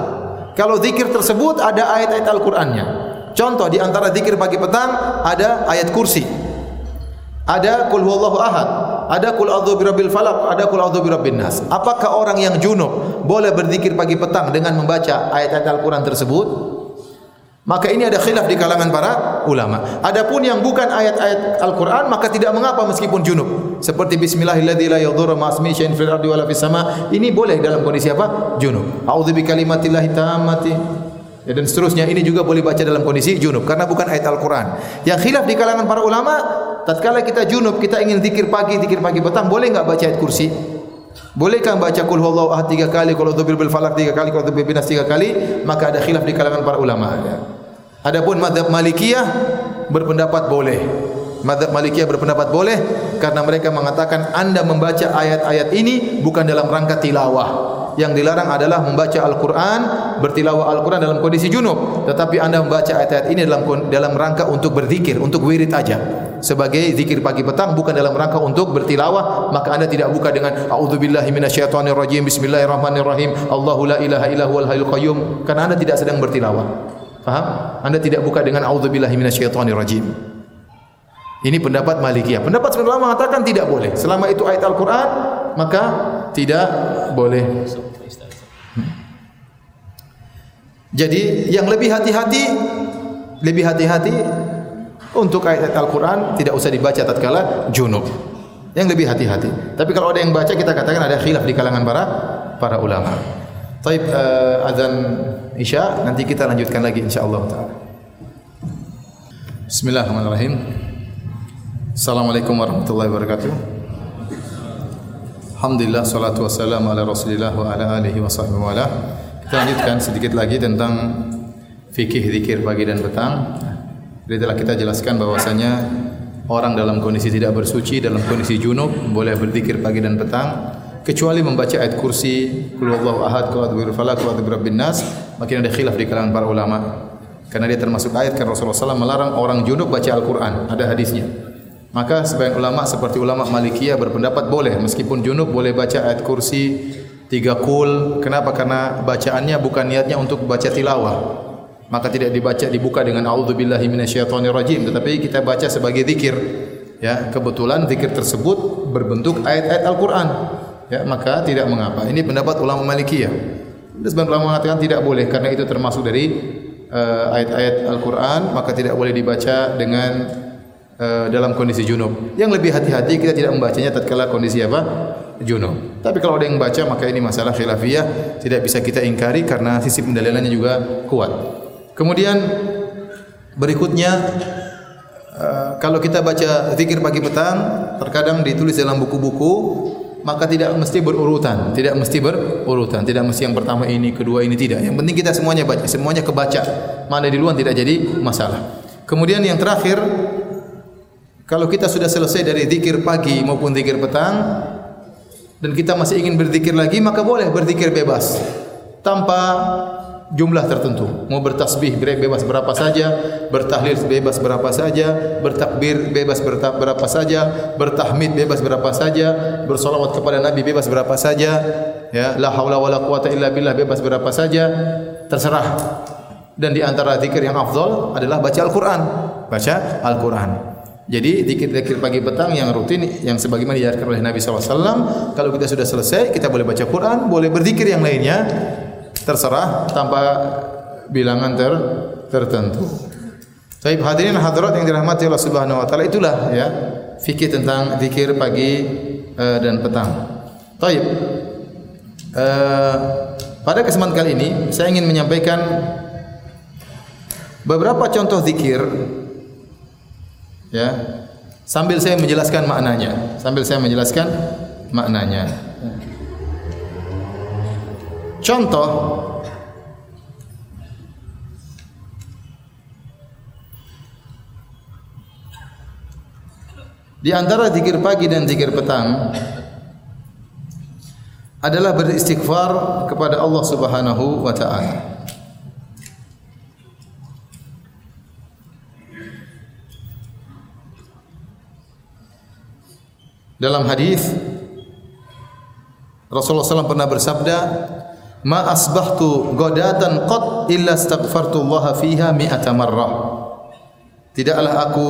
kalau zikir tersebut ada ayat-ayat Al-Qur'annya. Contoh di antara zikir pagi petang ada ayat kursi. Ada kul huwallahu ahad. Ada kul a'udzu birabbil falaq. Ada kul a'udzu birabbin nas. Apakah orang yang junub boleh berzikir pagi petang dengan membaca ayat-ayat Al-Qur'an tersebut Maka ini ada khilaf di kalangan para ulama. Adapun yang bukan ayat-ayat Al-Qur'an maka tidak mengapa meskipun junub. Seperti bismillahilladzi la yadhurru fil. Ini boleh dalam kondisi apa? Junub. A'udzu bikalimatillahi tammati. Ya, dan seterusnya ini juga boleh baca dalam kondisi junub karena bukan ayat Al-Qur'an. Yang khilaf di kalangan para ulama, tatkala kita junub, kita ingin zikir pagi, zikir pagi petang, boleh enggak baca ayat kursi? Bolehkah baca kul huwallahu ahad tiga kali, kul a'udzu birabbil falaq tiga kali, kul a'udzu birabbin nas tiga kali? Maka ada khilaf di kalangan para ulama. Ya. Adapun mazhab Malikiyah berpendapat boleh. Mazhab Malikiyah berpendapat boleh karena mereka mengatakan anda membaca ayat-ayat ini bukan dalam rangka tilawah. Yang dilarang adalah membaca Al-Quran, bertilawah Al-Quran dalam kondisi junub. Tetapi anda membaca ayat-ayat ini dalam dalam rangka untuk berzikir, untuk wirid aja. Sebagai zikir pagi petang bukan dalam rangka untuk bertilawah, maka anda tidak buka dengan A'udzubillahi minasyaitonirrajim, Bismillahirrahmanirrahim, Allahu la ilaha illa huwal hayyul qayyum. Karena anda tidak sedang bertilawah. Faham? Anda tidak buka dengan auzubillahi minasyaitonirrajim. Ini pendapat Malikiyah. Pendapat sebagian ulama mengatakan tidak boleh. Selama itu ayat Al-Qur'an, maka tidak boleh. Hmm. Jadi yang lebih hati-hati lebih hati-hati untuk ayat Al-Quran tidak usah dibaca tatkala junub. Yang lebih hati-hati. Tapi kalau ada yang baca kita katakan ada khilaf di kalangan para para ulama. Taib uh, azan Isya nanti kita lanjutkan lagi insyaallah taala. Bismillahirrahmanirrahim. Assalamualaikum warahmatullahi wabarakatuh. Alhamdulillah salatu wassalamu ala Rasulillah wa ala alihi wa sahbihi wa Kita lanjutkan sedikit lagi tentang fikih zikir pagi dan petang. Jadi telah kita jelaskan bahwasanya orang dalam kondisi tidak bersuci dalam kondisi junub boleh berzikir pagi dan petang kecuali membaca ayat kursi kul wallahu ahad kul adzbir falaq kul adzbir rabbin nas makin ada khilaf di kalangan para ulama. Karena dia termasuk ayat kan Rasulullah SAW melarang orang junub baca Al-Quran ada hadisnya. Maka sebagian ulama seperti ulama Malikiyah berpendapat boleh meskipun junub boleh baca ayat kursi tiga kul. Kenapa? Karena bacaannya bukan niatnya untuk baca tilawah. Maka tidak dibaca dibuka dengan auzubillahi minasyaitonirrajim tetapi kita baca sebagai zikir. Ya kebetulan zikir tersebut berbentuk ayat-ayat Al-Qur'an ya maka tidak mengapa. Ini pendapat ulama Malikiyah. Sebagian ulama mengatakan tidak boleh karena itu termasuk dari uh, ayat-ayat Al-Qur'an maka tidak boleh dibaca dengan uh, dalam kondisi junub. Yang lebih hati-hati kita tidak membacanya tatkala kondisi apa? junub. Tapi kalau ada yang baca maka ini masalah khilafiyah tidak bisa kita ingkari karena sisi pendalilannya juga kuat. Kemudian berikutnya uh, kalau kita baca zikir pagi petang terkadang ditulis dalam buku-buku maka tidak mesti berurutan, tidak mesti berurutan, tidak mesti yang pertama ini, kedua ini tidak. Yang penting kita semuanya baca, semuanya kebaca. Mana di luar tidak jadi masalah. Kemudian yang terakhir kalau kita sudah selesai dari zikir pagi maupun zikir petang dan kita masih ingin berzikir lagi maka boleh berzikir bebas tanpa jumlah tertentu. Mau bertasbih bebas berapa saja, bertahlil bebas berapa saja, bertakbir bebas berapa saja, bertahmid bebas berapa saja, bersolawat kepada Nabi bebas berapa saja, ya la haula wala quwata illa billah bebas berapa saja, terserah. Dan di antara zikir yang afdal adalah baca Al-Qur'an. Baca Al-Qur'an. Jadi zikir-zikir pagi petang yang rutin yang sebagaimana diajarkan oleh Nabi SAW Kalau kita sudah selesai kita boleh baca Quran Boleh berzikir yang lainnya terserah tanpa bilangan ter tertentu. Baik hadirin hadirat yang dirahmati Allah Subhanahu wa taala itulah ya fikih tentang zikir pagi uh, dan petang. Baik. Uh, pada kesempatan kali ini saya ingin menyampaikan beberapa contoh zikir ya sambil saya menjelaskan maknanya sambil saya menjelaskan maknanya Contoh Di antara zikir pagi dan zikir petang adalah beristighfar kepada Allah Subhanahu wa taala. Dalam hadis Rasulullah SAW pernah bersabda, ma asbahtu godatan qat illa astaghfartu Allah fiha mi'ata marrah tidaklah aku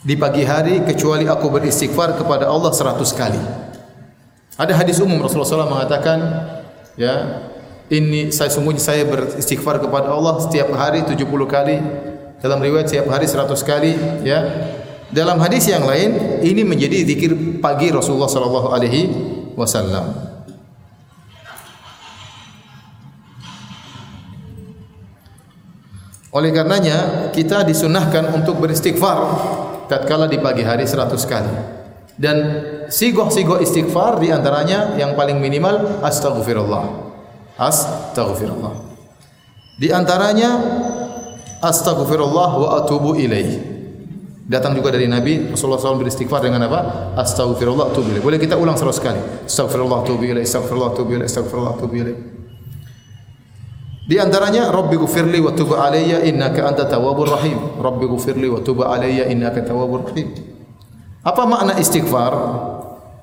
di pagi hari kecuali aku beristighfar kepada Allah seratus kali. Ada hadis umum Rasulullah SAW mengatakan ya ini saya sungguhnya saya beristighfar kepada Allah setiap hari 70 kali. Dalam riwayat setiap hari 100 kali ya. Dalam hadis yang lain ini menjadi zikir pagi Rasulullah sallallahu alaihi wasallam Oleh karenanya kita disunahkan untuk beristighfar tatkala di pagi hari 100 kali. Dan sigoh-sigoh istighfar di antaranya yang paling minimal astaghfirullah. Astaghfirullah. Di antaranya astaghfirullah wa atubu ilaih. Datang juga dari Nabi Rasulullah SAW beristighfar dengan apa? Astaghfirullah atubu ilaih. Boleh kita ulang 100 kali. Astaghfirullah atubu ilaih, astaghfirullah atubu ilaih, astaghfirullah atubu ilaih. Di antaranya Rabbi gufirli wa tub alayya innaka anta tawwabur rahim. Rabbi gufirli wa tub alayya innaka tawwabur rahim. Apa makna istighfar?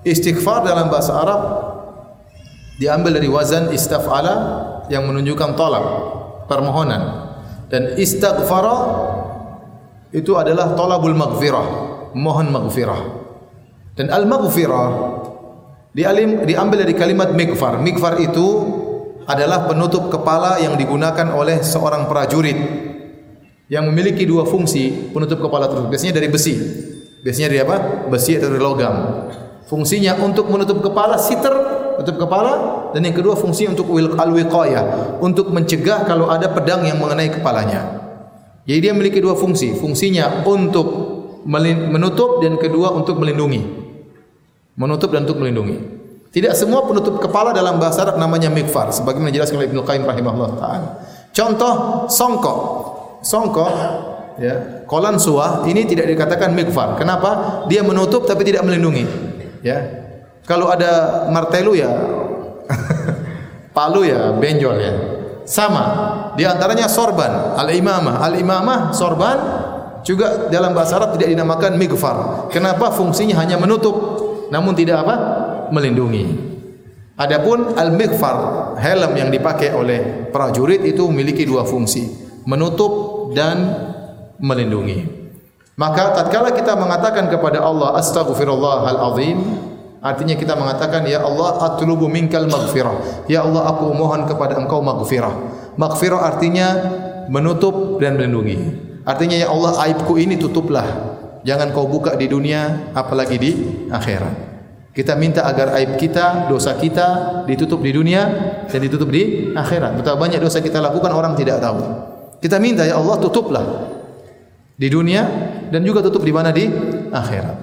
Istighfar dalam bahasa Arab diambil dari wazan istaf'ala yang menunjukkan talab, permohonan. Dan istighfara itu adalah talabul maghfirah, mohon maghfirah. Dan al-maghfirah diambil dari kalimat mikfar. Mikfar itu adalah penutup kepala yang digunakan oleh seorang prajurit yang memiliki dua fungsi penutup kepala tersebut. Biasanya dari besi. Biasanya dari apa? Besi atau dari logam. Fungsinya untuk menutup kepala, siter, menutup kepala. Dan yang kedua fungsi untuk al-wiqayah. Untuk mencegah kalau ada pedang yang mengenai kepalanya. Jadi dia memiliki dua fungsi. Fungsinya untuk menutup dan kedua untuk melindungi. Menutup dan untuk melindungi. Tidak semua penutup kepala dalam bahasa Arab namanya mikfar sebagaimana dijelaskan oleh Ibnu Qayyim rahimahullah taala. Contoh songkok. Songkok ya, kolan suah ini tidak dikatakan mikfar. Kenapa? Dia menutup tapi tidak melindungi. Ya. Kalau ada martelu ya palu ya benjol ya. Sama. Di antaranya sorban, al-imamah. Al-imamah sorban juga dalam bahasa Arab tidak dinamakan mikfar. Kenapa? Fungsinya hanya menutup namun tidak apa? Melindungi. Adapun al-mighfar, helm yang dipakai oleh prajurit itu memiliki dua fungsi, menutup dan melindungi. Maka tatkala kita mengatakan kepada Allah astaghfirullahal azim, Artinya kita mengatakan ya Allah atlubu minkal maghfirah. Ya Allah aku mohon kepada Engkau maghfirah. Maghfirah artinya menutup dan melindungi. Artinya ya Allah aibku ini tutuplah. Jangan kau buka di dunia apalagi di akhirat. Kita minta agar aib kita, dosa kita ditutup di dunia dan ditutup di akhirat. Betapa banyak dosa kita lakukan orang tidak tahu. Kita minta ya Allah tutuplah di dunia dan juga tutup di mana di akhirat.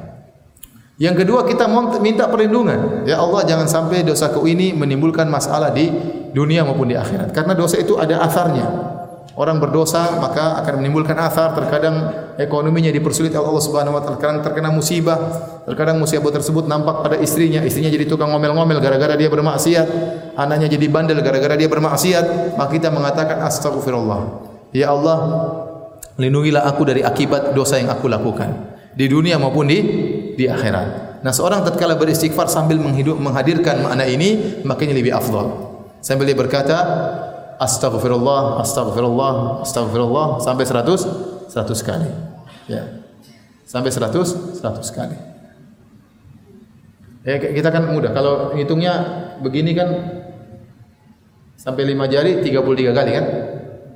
Yang kedua kita minta perlindungan. Ya Allah jangan sampai dosaku ini menimbulkan masalah di dunia maupun di akhirat. Karena dosa itu ada asarnya. Orang berdosa maka akan menimbulkan asar. Terkadang ekonominya dipersulit oleh Allah Subhanahu Wa Taala. Terkadang terkena musibah. Terkadang musibah tersebut nampak pada istrinya. Istrinya jadi tukang ngomel-ngomel gara-gara dia bermaksiat. Anaknya jadi bandel gara-gara dia bermaksiat. Maka kita mengatakan astagfirullah. Ya Allah, lindungilah aku dari akibat dosa yang aku lakukan di dunia maupun di di akhirat. Nah, seorang tatkala beristighfar sambil menghidup menghadirkan makna ini, makanya lebih afdal. Sambil dia berkata, astaghfirullah, astaghfirullah, astaghfirullah sampai 100 100 kali. Ya. Sampai 100 100 kali. Ya, kita kan mudah. Kalau hitungnya begini kan sampai 5 jari 33 kali kan?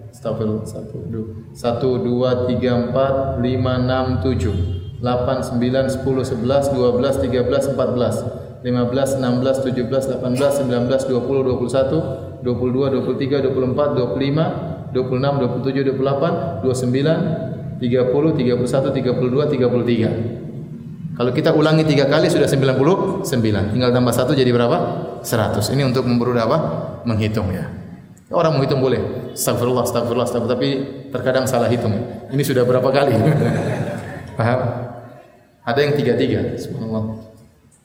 Astagfirullah. 1 2 3 4 5 6 7 8, 9, 10, 11, 12, 13, 14, 15, 16, 17, 18, 19, 20, 21, 22, 23, 24, 25, 26, 27, 28, 29, 30, 31, 32, 33. Kalau kita ulangi tiga kali sudah 99. Tinggal tambah satu jadi berapa? 100. Ini untuk mempermudah apa? Menghitung ya. Orang menghitung boleh. Astagfirullah, astagfirullah, astagfirullah. Tapi terkadang salah hitung. Ini sudah berapa kali? Paham? Ada yang tiga-tiga, subhanallah.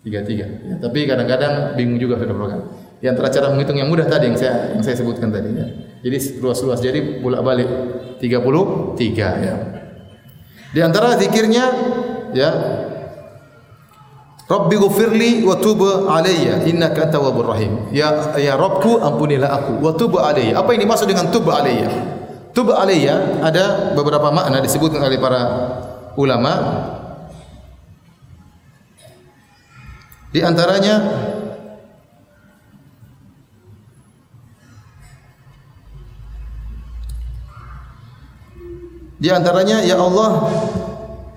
Tiga-tiga. Ya, tapi kadang-kadang bingung juga sudah program. Di antara cara menghitung yang mudah tadi yang saya yang saya sebutkan tadi ya. Jadi luas-luas jadi bolak-balik 33 ya. Di antara zikirnya ya Rabbi ghfirli wa tub alayya innaka tawwabur rahim. Ya ya Rabbku ampunilah aku wa tub alayya. Apa ini maksud dengan tub alayya? Tub alayya ada beberapa makna disebutkan oleh para ulama Di antaranya Di antaranya ya Allah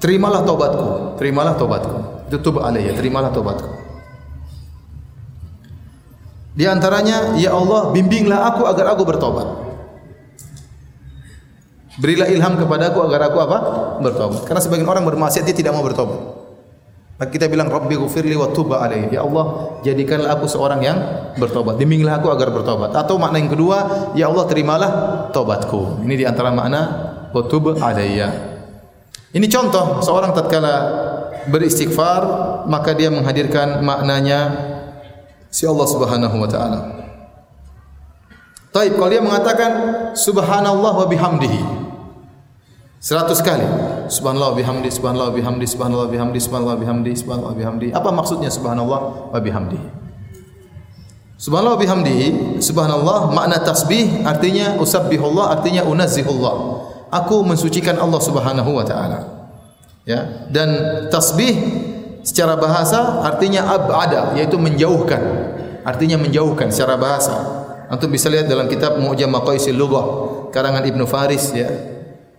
terimalah taubatku, terimalah taubatku. Itu tub alayya, terimalah taubatku. Di antaranya ya Allah bimbinglah aku agar aku bertobat. Berilah ilham kepadaku agar aku apa? Bertobat. Karena sebagian orang bermaksiat dia tidak mau bertobat. Maka kita bilang Rabbi ghufirli wa tub alayya. Ya Allah, jadikanlah aku seorang yang bertobat. Bimbinglah aku agar bertobat. Atau makna yang kedua, ya Allah terimalah tobatku. Ini di antara makna wa tub alayya. Ini contoh seorang tatkala beristighfar maka dia menghadirkan maknanya si Allah Subhanahu wa taala. Taib kalau dia mengatakan subhanallah wa bihamdihi Seratus kali. Subhanallah bihamdi, subhanallah bihamdi, subhanallah bihamdi, subhanallah bihamdi, subhanallah bihamdi. Apa maksudnya subhanallah wa bihamdi? Subhanallah bihamdi, subhanallah makna tasbih artinya usabbihullah artinya unazzihullah. Aku mensucikan Allah Subhanahu wa taala. Ya, dan tasbih secara bahasa artinya abada yaitu menjauhkan. Artinya menjauhkan secara bahasa. Antum bisa lihat dalam kitab Mu'jam Maqaisil Lughah karangan Ibnu Faris ya,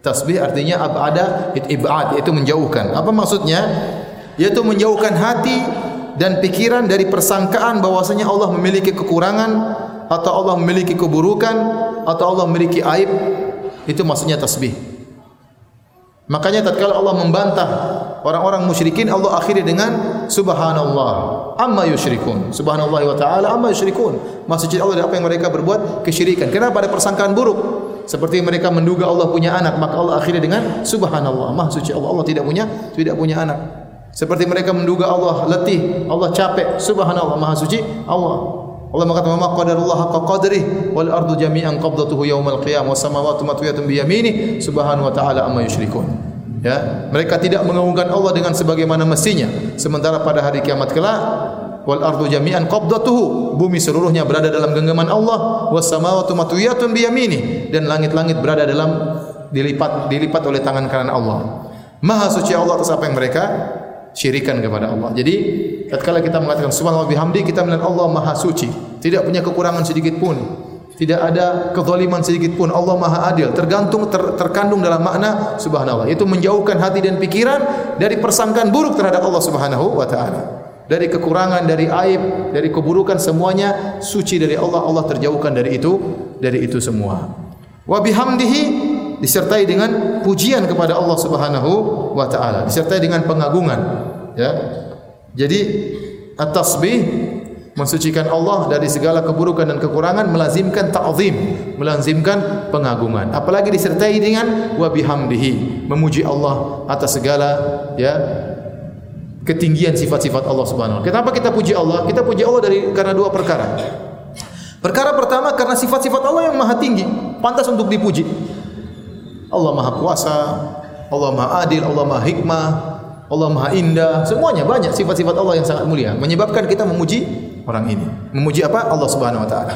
Tasbih artinya abada ibad yaitu menjauhkan. Apa maksudnya? Yaitu menjauhkan hati dan pikiran dari persangkaan bahwasanya Allah memiliki kekurangan atau Allah memiliki keburukan atau Allah memiliki aib. Itu maksudnya tasbih. Makanya tatkala Allah membantah orang-orang musyrikin Allah akhiri dengan subhanallah amma yusyrikun. Subhanallah wa taala amma yusyrikun. Maksudnya Allah apa yang mereka berbuat? Kesyirikan. Kenapa? Ada persangkaan buruk. Seperti mereka menduga Allah punya anak maka Allah akhirnya dengan subhanallah. Maha suci Allah Allah tidak punya tidak punya anak. Seperti mereka menduga Allah letih Allah capek subhanallah. Maha suci Allah Allah mengatakan ma qadarullah haqqa qadrih wal ardu jami'an qabdatuhu yaumal qiyamah was samawati matwiyatun bi yamini subhanahu wa ta'ala amma yusyrikun ya mereka tidak mengagungkan Allah dengan sebagaimana mestinya. Sementara pada hari kiamat kelak wal ardu jami'an qabdatuhu bumi seluruhnya berada dalam genggaman Allah was samawati matwiyatun bi yamini dan langit-langit berada dalam dilipat dilipat oleh tangan kanan Allah. Maha suci Allah atas apa yang mereka syirikan kepada Allah. Jadi tatkala kita mengatakan subhanallah bihamdi kita melihat Allah maha suci, tidak punya kekurangan sedikit pun. Tidak ada kezaliman sedikit pun. Allah Maha Adil. Tergantung ter, terkandung dalam makna subhanallah. Itu menjauhkan hati dan pikiran dari persangkaan buruk terhadap Allah Subhanahu wa taala. Dari kekurangan, dari aib, dari keburukan semuanya suci dari Allah. Allah terjauhkan dari itu, dari itu semua. Wa bihamdihi disertai dengan pujian kepada Allah Subhanahu wa taala, disertai dengan pengagungan, ya. Jadi at-tasbih mensucikan Allah dari segala keburukan dan kekurangan melazimkan ta'zim melazimkan pengagungan. Apalagi disertai dengan wa bihamdihi memuji Allah atas segala ya ketinggian sifat-sifat Allah Subhanahu kenapa kita puji Allah? Kita puji Allah dari karena dua perkara. Perkara pertama karena sifat-sifat Allah yang maha tinggi pantas untuk dipuji Allah maha kuasa Allah maha adil Allah maha hikmah Allah maha indah semuanya banyak sifat-sifat Allah yang sangat mulia menyebabkan kita memuji orang ini. Memuji apa? Allah Subhanahu wa taala.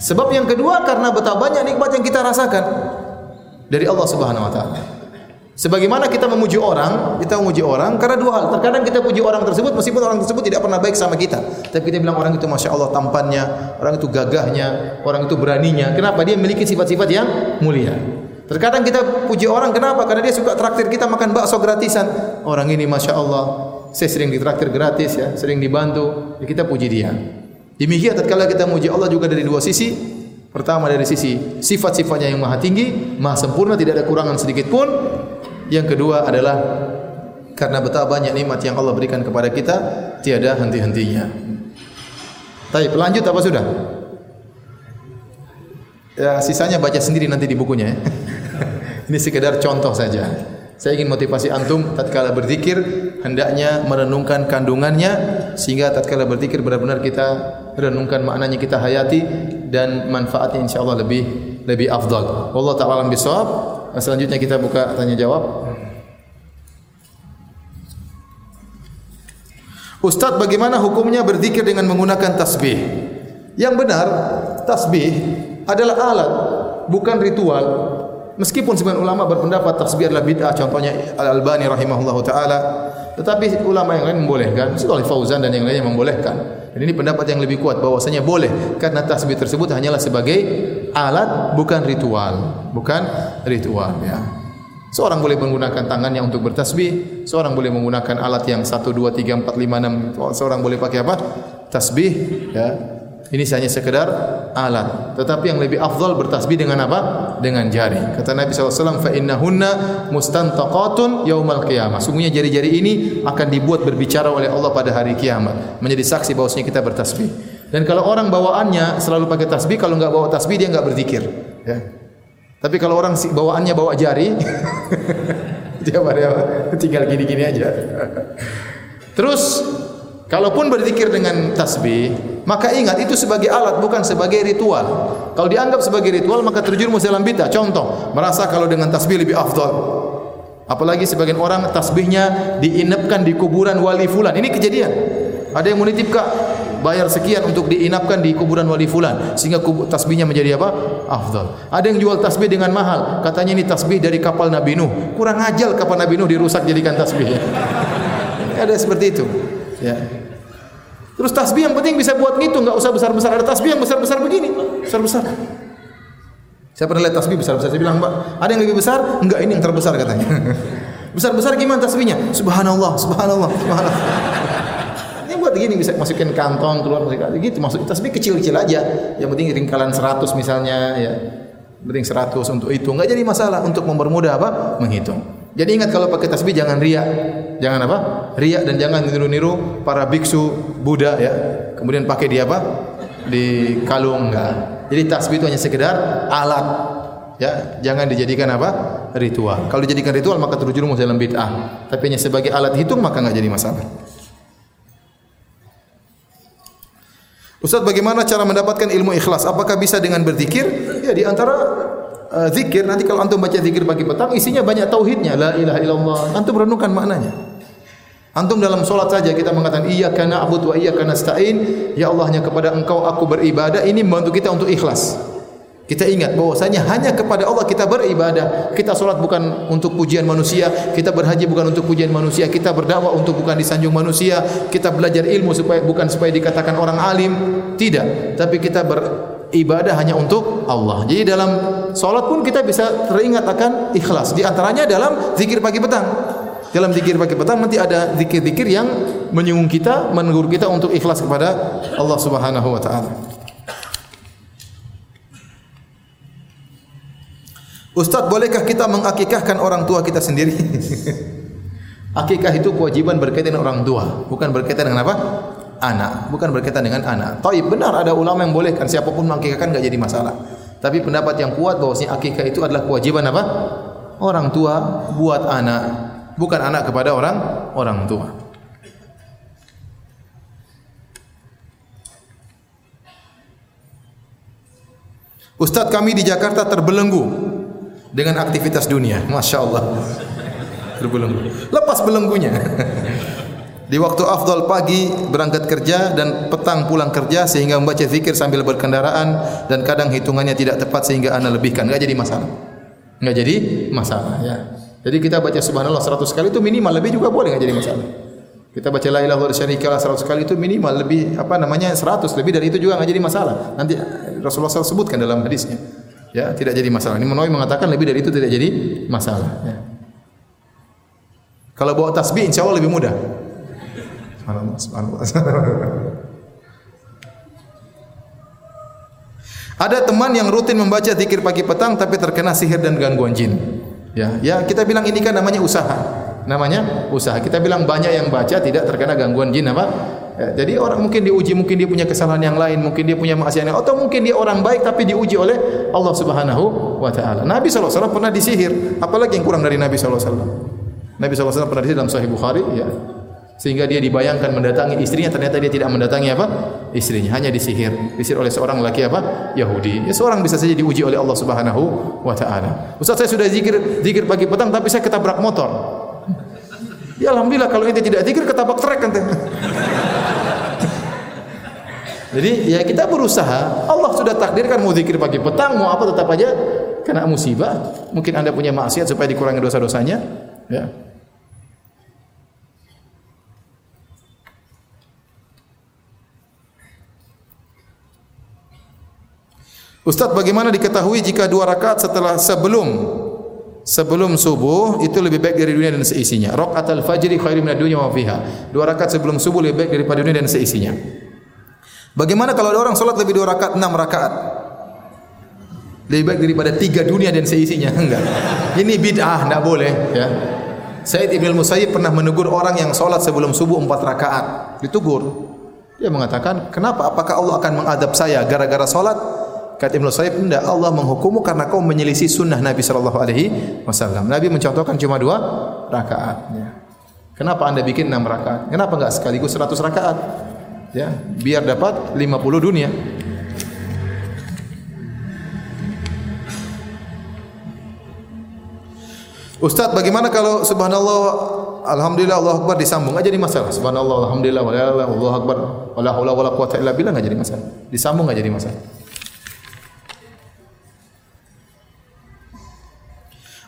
Sebab yang kedua karena betapa banyak nikmat yang kita rasakan dari Allah Subhanahu wa taala. Sebagaimana kita memuji orang, kita memuji orang karena dua hal. Terkadang kita puji orang tersebut meskipun orang tersebut tidak pernah baik sama kita. Tapi kita bilang orang itu Masya Allah tampannya, orang itu gagahnya, orang itu beraninya. Kenapa? Dia memiliki sifat-sifat yang mulia. Terkadang kita puji orang kenapa? Karena dia suka traktir kita makan bakso gratisan. Orang ini Masya Allah saya sering ditraktir gratis ya, sering dibantu, ya kita puji dia. Demikian tatkala kita muji Allah juga dari dua sisi. Pertama dari sisi sifat-sifatnya yang maha tinggi, maha sempurna, tidak ada kurangan sedikit pun. Yang kedua adalah karena betapa banyak nikmat yang Allah berikan kepada kita, tiada henti-hentinya. Tapi lanjut apa sudah? Ya, sisanya baca sendiri nanti di bukunya ya. Ini sekedar contoh saja. Saya ingin motivasi antum tatkala berzikir hendaknya merenungkan kandungannya sehingga tatkala berzikir benar-benar kita renungkan maknanya kita hayati dan manfaatnya insyaallah lebih lebih afdal. Wallahu taala bisawab. Selanjutnya kita buka tanya jawab. Ustaz bagaimana hukumnya berzikir dengan menggunakan tasbih? Yang benar tasbih adalah alat bukan ritual Meskipun sebagian ulama berpendapat tasbih adalah bid'ah, contohnya Al-Albani rahimahullahu taala, tetapi ulama yang lain membolehkan, seperti Fauzan dan yang lainnya membolehkan. Dan ini pendapat yang lebih kuat bahwasanya boleh karena tasbih tersebut hanyalah sebagai alat bukan ritual, bukan ritual ya. Seorang boleh menggunakan tangannya untuk bertasbih, seorang boleh menggunakan alat yang 1 2 3 4 5 6, seorang boleh pakai apa? Tasbih ya Ini hanya sekedar alat. Tetapi yang lebih afdal bertasbih dengan apa? Dengan jari. Kata Nabi SAW, فَإِنَّهُنَّ مُسْتَنْتَقَاتٌ يَوْمَ الْقِيَامَةِ Sungguhnya jari-jari ini akan dibuat berbicara oleh Allah pada hari kiamat. Menjadi saksi bahawasanya kita bertasbih. Dan kalau orang bawaannya selalu pakai tasbih, kalau enggak bawa tasbih dia enggak berzikir. Ya. Tapi kalau orang bawaannya bawa jari, dia tinggal gini-gini aja. Terus Kalaupun berzikir dengan tasbih, maka ingat itu sebagai alat bukan sebagai ritual. Kalau dianggap sebagai ritual maka terjerumus dalam bid'ah. Contoh, merasa kalau dengan tasbih lebih afdal. Apalagi sebagian orang tasbihnya diinapkan di kuburan wali fulan. Ini kejadian. Ada yang menitip kak bayar sekian untuk diinapkan di kuburan wali fulan sehingga tasbihnya menjadi apa? Afdal. Ada yang jual tasbih dengan mahal. Katanya ini tasbih dari kapal Nabi Nuh. Kurang ajal kapal Nabi Nuh dirusak jadikan tasbih. Ada seperti itu. Ya. Terus tasbih yang penting bisa buat gitu, enggak usah besar-besar. Ada tasbih yang besar-besar begini, besar-besar. Saya pernah lihat tasbih besar-besar. Saya bilang, Mbak, ada yang lebih besar? Enggak, ini yang terbesar katanya. Besar-besar gimana tasbihnya? Subhanallah, subhanallah, subhanallah. Ini buat begini bisa masukin kantong keluar musik gitu. Masuk tasbih kecil-kecil aja. Yang penting ringkalan 100 misalnya ya. Penting 100 untuk itu. Enggak jadi masalah untuk mempermudah apa? Menghitung. Jadi ingat kalau pakai tasbih jangan riak. Jangan apa? Riak dan jangan niru-niru para biksu Buddha ya. Kemudian pakai di apa? Di kalung enggak. Jadi tasbih itu hanya sekedar alat. Ya, jangan dijadikan apa? Ritual. Kalau dijadikan ritual maka terjerumus dalam bid'ah. Tapi hanya sebagai alat hitung maka enggak jadi masalah. Ustaz bagaimana cara mendapatkan ilmu ikhlas? Apakah bisa dengan berzikir? Ya di antara uh, zikir nanti kalau antum baca zikir pagi petang isinya banyak tauhidnya. La ilaha illallah. Antum renungkan maknanya. Antum dalam solat saja kita mengatakan iyyaka na'budu wa iyyaka nasta'in. Ya Allah hanya kepada engkau aku beribadah. Ini membantu kita untuk ikhlas Kita ingat bahwasanya hanya kepada Allah kita beribadah. Kita solat bukan untuk pujian manusia, kita berhaji bukan untuk pujian manusia, kita berdakwah untuk bukan disanjung manusia, kita belajar ilmu supaya bukan supaya dikatakan orang alim, tidak. Tapi kita beribadah hanya untuk Allah. Jadi dalam solat pun kita bisa teringat akan ikhlas. Di antaranya dalam zikir pagi petang. Dalam zikir pagi petang nanti ada zikir-zikir yang menyungguh kita, menegur kita untuk ikhlas kepada Allah Subhanahu wa taala. Ustaz, bolehkah kita mengakikahkan orang tua kita sendiri? Akikah itu kewajiban berkaitan dengan orang tua, bukan berkaitan dengan apa? Anak, bukan berkaitan dengan anak. Tapi benar ada ulama yang bolehkan siapapun mengakikahkan enggak jadi masalah. Tapi pendapat yang kuat bahwasanya akikah itu adalah kewajiban apa? Orang tua buat anak, bukan anak kepada orang orang tua. Ustaz kami di Jakarta terbelenggu dengan aktivitas dunia. Masya Allah. Berbelenggu. Lepas belenggunya. Di waktu afdal pagi berangkat kerja dan petang pulang kerja sehingga membaca zikir sambil berkendaraan dan kadang hitungannya tidak tepat sehingga anda lebihkan. Enggak jadi masalah. Enggak jadi masalah ya. Jadi kita baca subhanallah 100 kali itu minimal lebih juga boleh enggak jadi masalah. Kita baca la ilaha illallah 100 kali itu minimal lebih apa namanya 100 lebih dari itu juga enggak jadi masalah. Nanti Rasulullah SAW sebutkan dalam hadisnya ya tidak jadi masalah. Ini Nawawi mengatakan lebih dari itu tidak jadi masalah. Ya. Kalau bawa tasbih, insya Allah lebih mudah. Ada teman yang rutin membaca zikir pagi petang tapi terkena sihir dan gangguan jin. Ya, ya kita bilang ini kan namanya usaha. Namanya usaha. Kita bilang banyak yang baca tidak terkena gangguan jin apa? Ya, jadi orang mungkin diuji, mungkin dia punya kesalahan yang lain, mungkin dia punya maksiat yang lain, atau mungkin dia orang baik tapi diuji oleh Allah Subhanahu wa taala. Nabi wasallam pernah disihir, apalagi yang kurang dari Nabi wasallam. Nabi wasallam pernah disihir dalam Sahih Bukhari, ya. Sehingga dia dibayangkan mendatangi istrinya, ternyata dia tidak mendatangi apa? Istrinya, hanya disihir. Disihir oleh seorang laki apa? Yahudi. Ya, seorang bisa saja diuji oleh Allah Subhanahu wa taala. Ustaz saya sudah zikir zikir pagi petang tapi saya ketabrak motor. Ya alhamdulillah kalau ente tidak zikir ketabrak trek ente. Jadi ya kita berusaha. Allah sudah takdirkan mau zikir pagi petang mau apa tetap aja kena musibah. Mungkin anda punya maksiat supaya dikurangi dosa-dosanya. Ya. Ustaz bagaimana diketahui jika dua rakaat setelah sebelum sebelum subuh itu lebih baik dari dunia dan seisinya. Rakaat al-fajr khairu min ad-dunya wa fiha. Dua rakaat sebelum subuh lebih baik daripada dunia dan seisinya. Bagaimana kalau ada orang solat lebih dua rakaat, enam rakaat? Lebih baik daripada tiga dunia dan seisinya. Enggak. Ini bid'ah, enggak boleh. Ya. Said Ibn Musayyib pernah menegur orang yang solat sebelum subuh empat rakaat. Ditugur. Dia mengatakan, kenapa? Apakah Allah akan mengadab saya gara-gara solat? Kata Ibn Musayyib, tidak. Allah menghukummu karena kau menyelisih sunnah Nabi Wasallam. Nabi mencontohkan cuma dua rakaat. Ya. Kenapa anda bikin enam rakaat? Kenapa enggak sekaligus seratus rakaat? Ya biar dapat 50 dunia Ustaz bagaimana kalau subhanallah alhamdulillah Allah akbar disambung aja di masalah subhanallah alhamdulillah wa la ilaha illallah akbar wala haula wala quwata illa billah enggak jadi masalah disambung enggak jadi masalah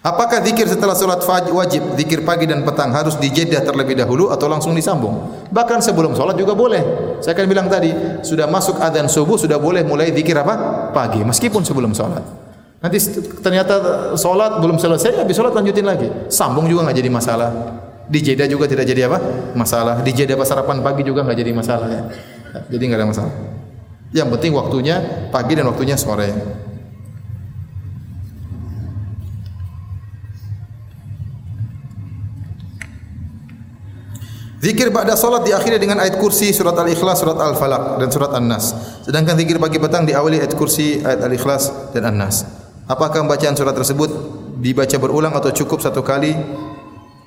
Apakah zikir setelah solat wajib, zikir pagi dan petang harus dijedah terlebih dahulu atau langsung disambung? Bahkan sebelum solat juga boleh. Saya akan bilang tadi, sudah masuk adzan subuh sudah boleh mulai zikir apa? Pagi, meskipun sebelum solat. Nanti ternyata solat belum selesai, habis solat lanjutin lagi. Sambung juga enggak jadi masalah. Dijedah juga tidak jadi apa? Masalah. Dijedah pas sarapan pagi juga enggak jadi masalah ya. Jadi enggak ada masalah. Yang penting waktunya pagi dan waktunya sore. Zikir pada solat diakhiri dengan ayat kursi, surat Al-Ikhlas, surat Al-Falaq dan surat An-Nas. Sedangkan zikir pagi petang diawali ayat kursi, ayat Al-Ikhlas dan An-Nas. Apakah bacaan surat tersebut dibaca berulang atau cukup satu kali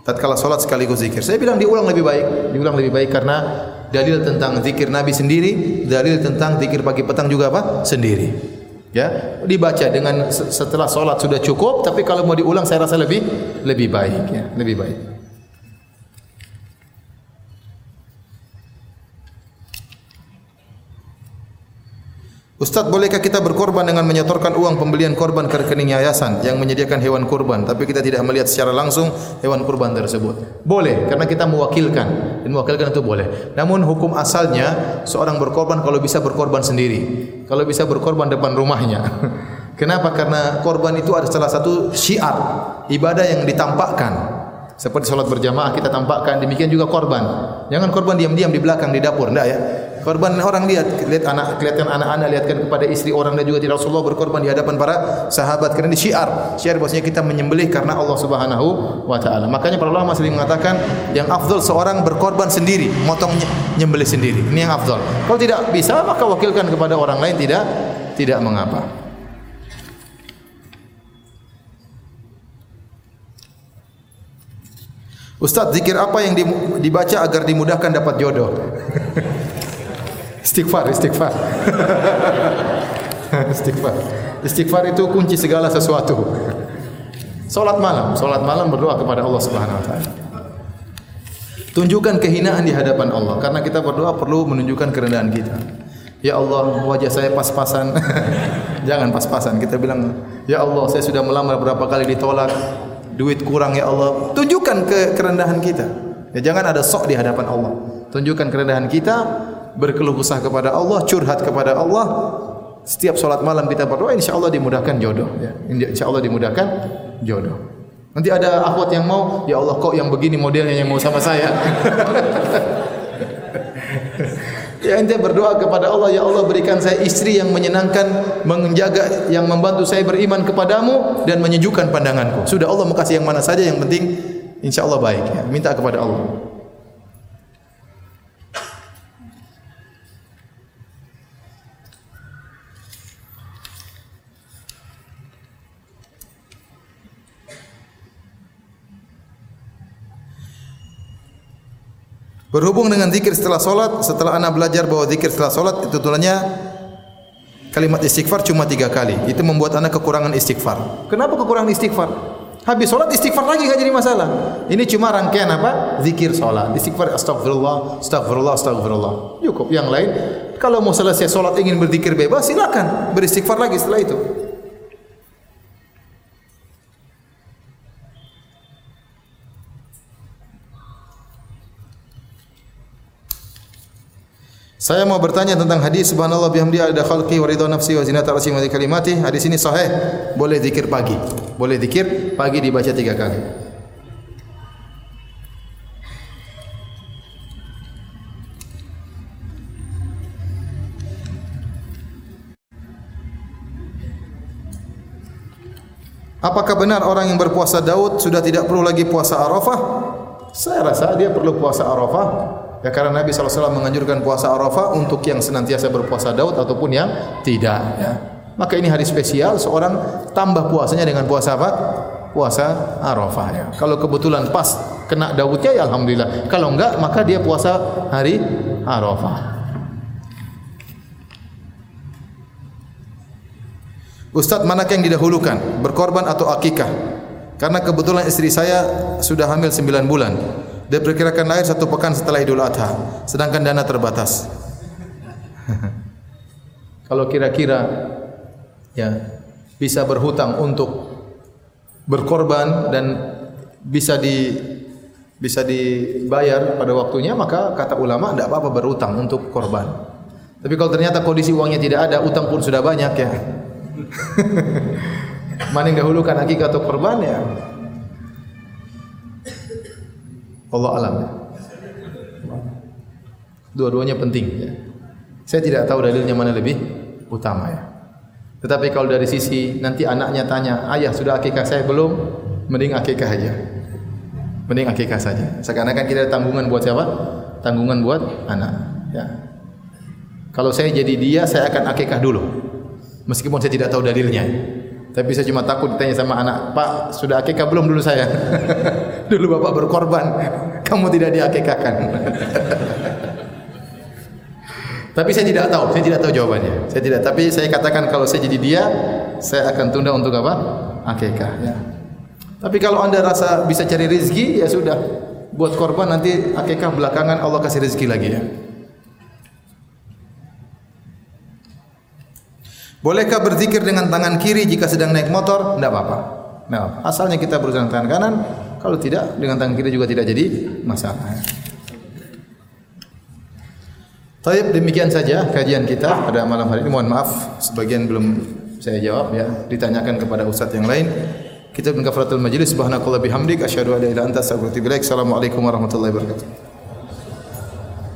tatkala solat sekaligus zikir? Saya bilang diulang lebih baik. Diulang lebih baik karena dalil tentang zikir Nabi sendiri, dalil tentang zikir pagi petang juga apa? Sendiri. Ya, dibaca dengan setelah solat sudah cukup, tapi kalau mau diulang saya rasa lebih lebih baik ya, lebih baik. Ustaz, bolehkah kita berkorban dengan menyetorkan uang pembelian korban ke rekening yayasan yang menyediakan hewan kurban, tapi kita tidak melihat secara langsung hewan kurban tersebut? Boleh, karena kita mewakilkan. Dan mewakilkan itu boleh. Namun hukum asalnya, seorang berkorban kalau bisa berkorban sendiri. Kalau bisa berkorban depan rumahnya. Kenapa? Karena korban itu adalah salah satu syiar ibadah yang ditampakkan. Seperti solat berjamaah kita tampakkan, demikian juga korban. Jangan korban diam-diam di belakang di dapur, enggak ya? Korban orang lihat, lihat anak, kelihatan anak-anak, lihatkan kepada istri orang dan juga tidak Rasulullah berkorban di hadapan para sahabat kerana ini syiar. Syiar bahasanya kita menyembelih karena Allah Subhanahu wa taala. Makanya para ulama sering mengatakan yang afdal seorang berkorban sendiri, motong nyembelih sendiri. Ini yang afdal. Kalau tidak bisa maka wakilkan kepada orang lain tidak tidak mengapa. Ustaz, zikir apa yang dibaca agar dimudahkan dapat jodoh? Istighfar, istighfar. istighfar. Istighfar itu kunci segala sesuatu. Salat malam, salat malam berdoa kepada Allah Subhanahu wa taala. Tunjukkan kehinaan di hadapan Allah karena kita berdoa perlu menunjukkan kerendahan kita. Ya Allah, wajah saya pas-pasan. Jangan pas-pasan. Kita bilang, "Ya Allah, saya sudah melamar berapa kali ditolak. Duit kurang ya Allah." Tunjukkan ke kerendahan kita. Ya jangan ada sok di hadapan Allah. Tunjukkan kerendahan kita, berkeluh kesah kepada Allah, curhat kepada Allah. Setiap solat malam kita berdoa, insya Allah dimudahkan jodoh. Ya. Insya Allah dimudahkan jodoh. Nanti ada akhwat yang mau, ya Allah kok yang begini modelnya yang mau sama saya. ya ente berdoa kepada Allah, ya Allah berikan saya istri yang menyenangkan, menjaga, yang membantu saya beriman kepadamu dan menyejukkan pandanganku. Sudah Allah mau kasih yang mana saja, yang penting insya Allah baik. Ya. Minta kepada Allah. Berhubung dengan zikir setelah solat, setelah anak belajar bahawa zikir setelah solat itu tulannya kalimat istighfar cuma tiga kali. Itu membuat anak kekurangan istighfar. Kenapa kekurangan istighfar? Habis solat istighfar lagi enggak jadi masalah. Ini cuma rangkaian apa? Zikir solat. Istighfar astagfirullah, astagfirullah, astagfirullah. Cukup. Yang lain, kalau mau selesai solat ingin berzikir bebas, silakan beristighfar lagi setelah itu. Saya mau bertanya tentang hadis subhanallah bihamdi ada khalqi wa ridha nafsi wa zinata arsi wa kalimati. Hadis ini sahih. Boleh zikir pagi. Boleh zikir pagi dibaca tiga kali. Apakah benar orang yang berpuasa Daud sudah tidak perlu lagi puasa Arafah? Saya rasa dia perlu puasa Arafah Ya karena Nabi SAW menganjurkan puasa Arafah untuk yang senantiasa berpuasa Daud ataupun yang tidak. Ya. Maka ini hari spesial, seorang tambah puasanya dengan puasa apa? Puasa Arafah. Ya. Kalau kebetulan pas kena Daudnya, ya Alhamdulillah. Kalau enggak, maka dia puasa hari Arafah. Ustaz, mana yang didahulukan? Berkorban atau akikah? Karena kebetulan istri saya sudah hamil 9 bulan. Dia perkirakan lahir satu pekan setelah Idul Adha, sedangkan dana terbatas. Kalau kira-kira ya bisa berhutang untuk berkorban dan bisa di bisa dibayar pada waktunya maka kata ulama tidak apa-apa berhutang untuk korban. Tapi kalau ternyata kondisi uangnya tidak ada, utang pun sudah banyak ya. Mana yang dahulukan akikah atau korban ya? Allah alam. Dua-duanya penting. Ya. Saya tidak tahu dalilnya mana lebih utama ya. Tetapi kalau dari sisi nanti anaknya tanya, ayah sudah akikah saya belum? Mending akikah saja. Mending akikah saja. Sekarang-akan kita ada tanggungan buat siapa? Tanggungan buat anak. Ya. Kalau saya jadi dia, saya akan akikah dulu. Meskipun saya tidak tahu dalilnya. Tapi saya cuma takut ditanya sama anak, Pak, sudah akikah belum dulu saya? dulu bapak berkorban, kamu tidak diakikahkan. tapi saya tidak tahu, saya tidak tahu jawabannya. Saya tidak, tapi saya katakan kalau saya jadi dia, saya akan tunda untuk apa? Akikah. Ya. Tapi kalau anda rasa bisa cari rezeki, ya sudah. Buat korban nanti akikah belakangan Allah kasih rezeki lagi ya. Bolehkah berzikir dengan tangan kiri jika sedang naik motor? Tidak apa-apa. Nah, asalnya kita berusaha tangan kanan. Kalau tidak, dengan tangan kiri juga tidak jadi masalah. Taib demikian saja kajian kita pada malam hari ini. Mohon maaf sebagian belum saya jawab ya. Ditanyakan kepada ustaz yang lain. Kita bin kafaratul majlis subhanakallah bihamdik asyhadu an la ilaha illa anta astaghfiruka wa atubu ilaik. Assalamualaikum warahmatullahi wabarakatuh.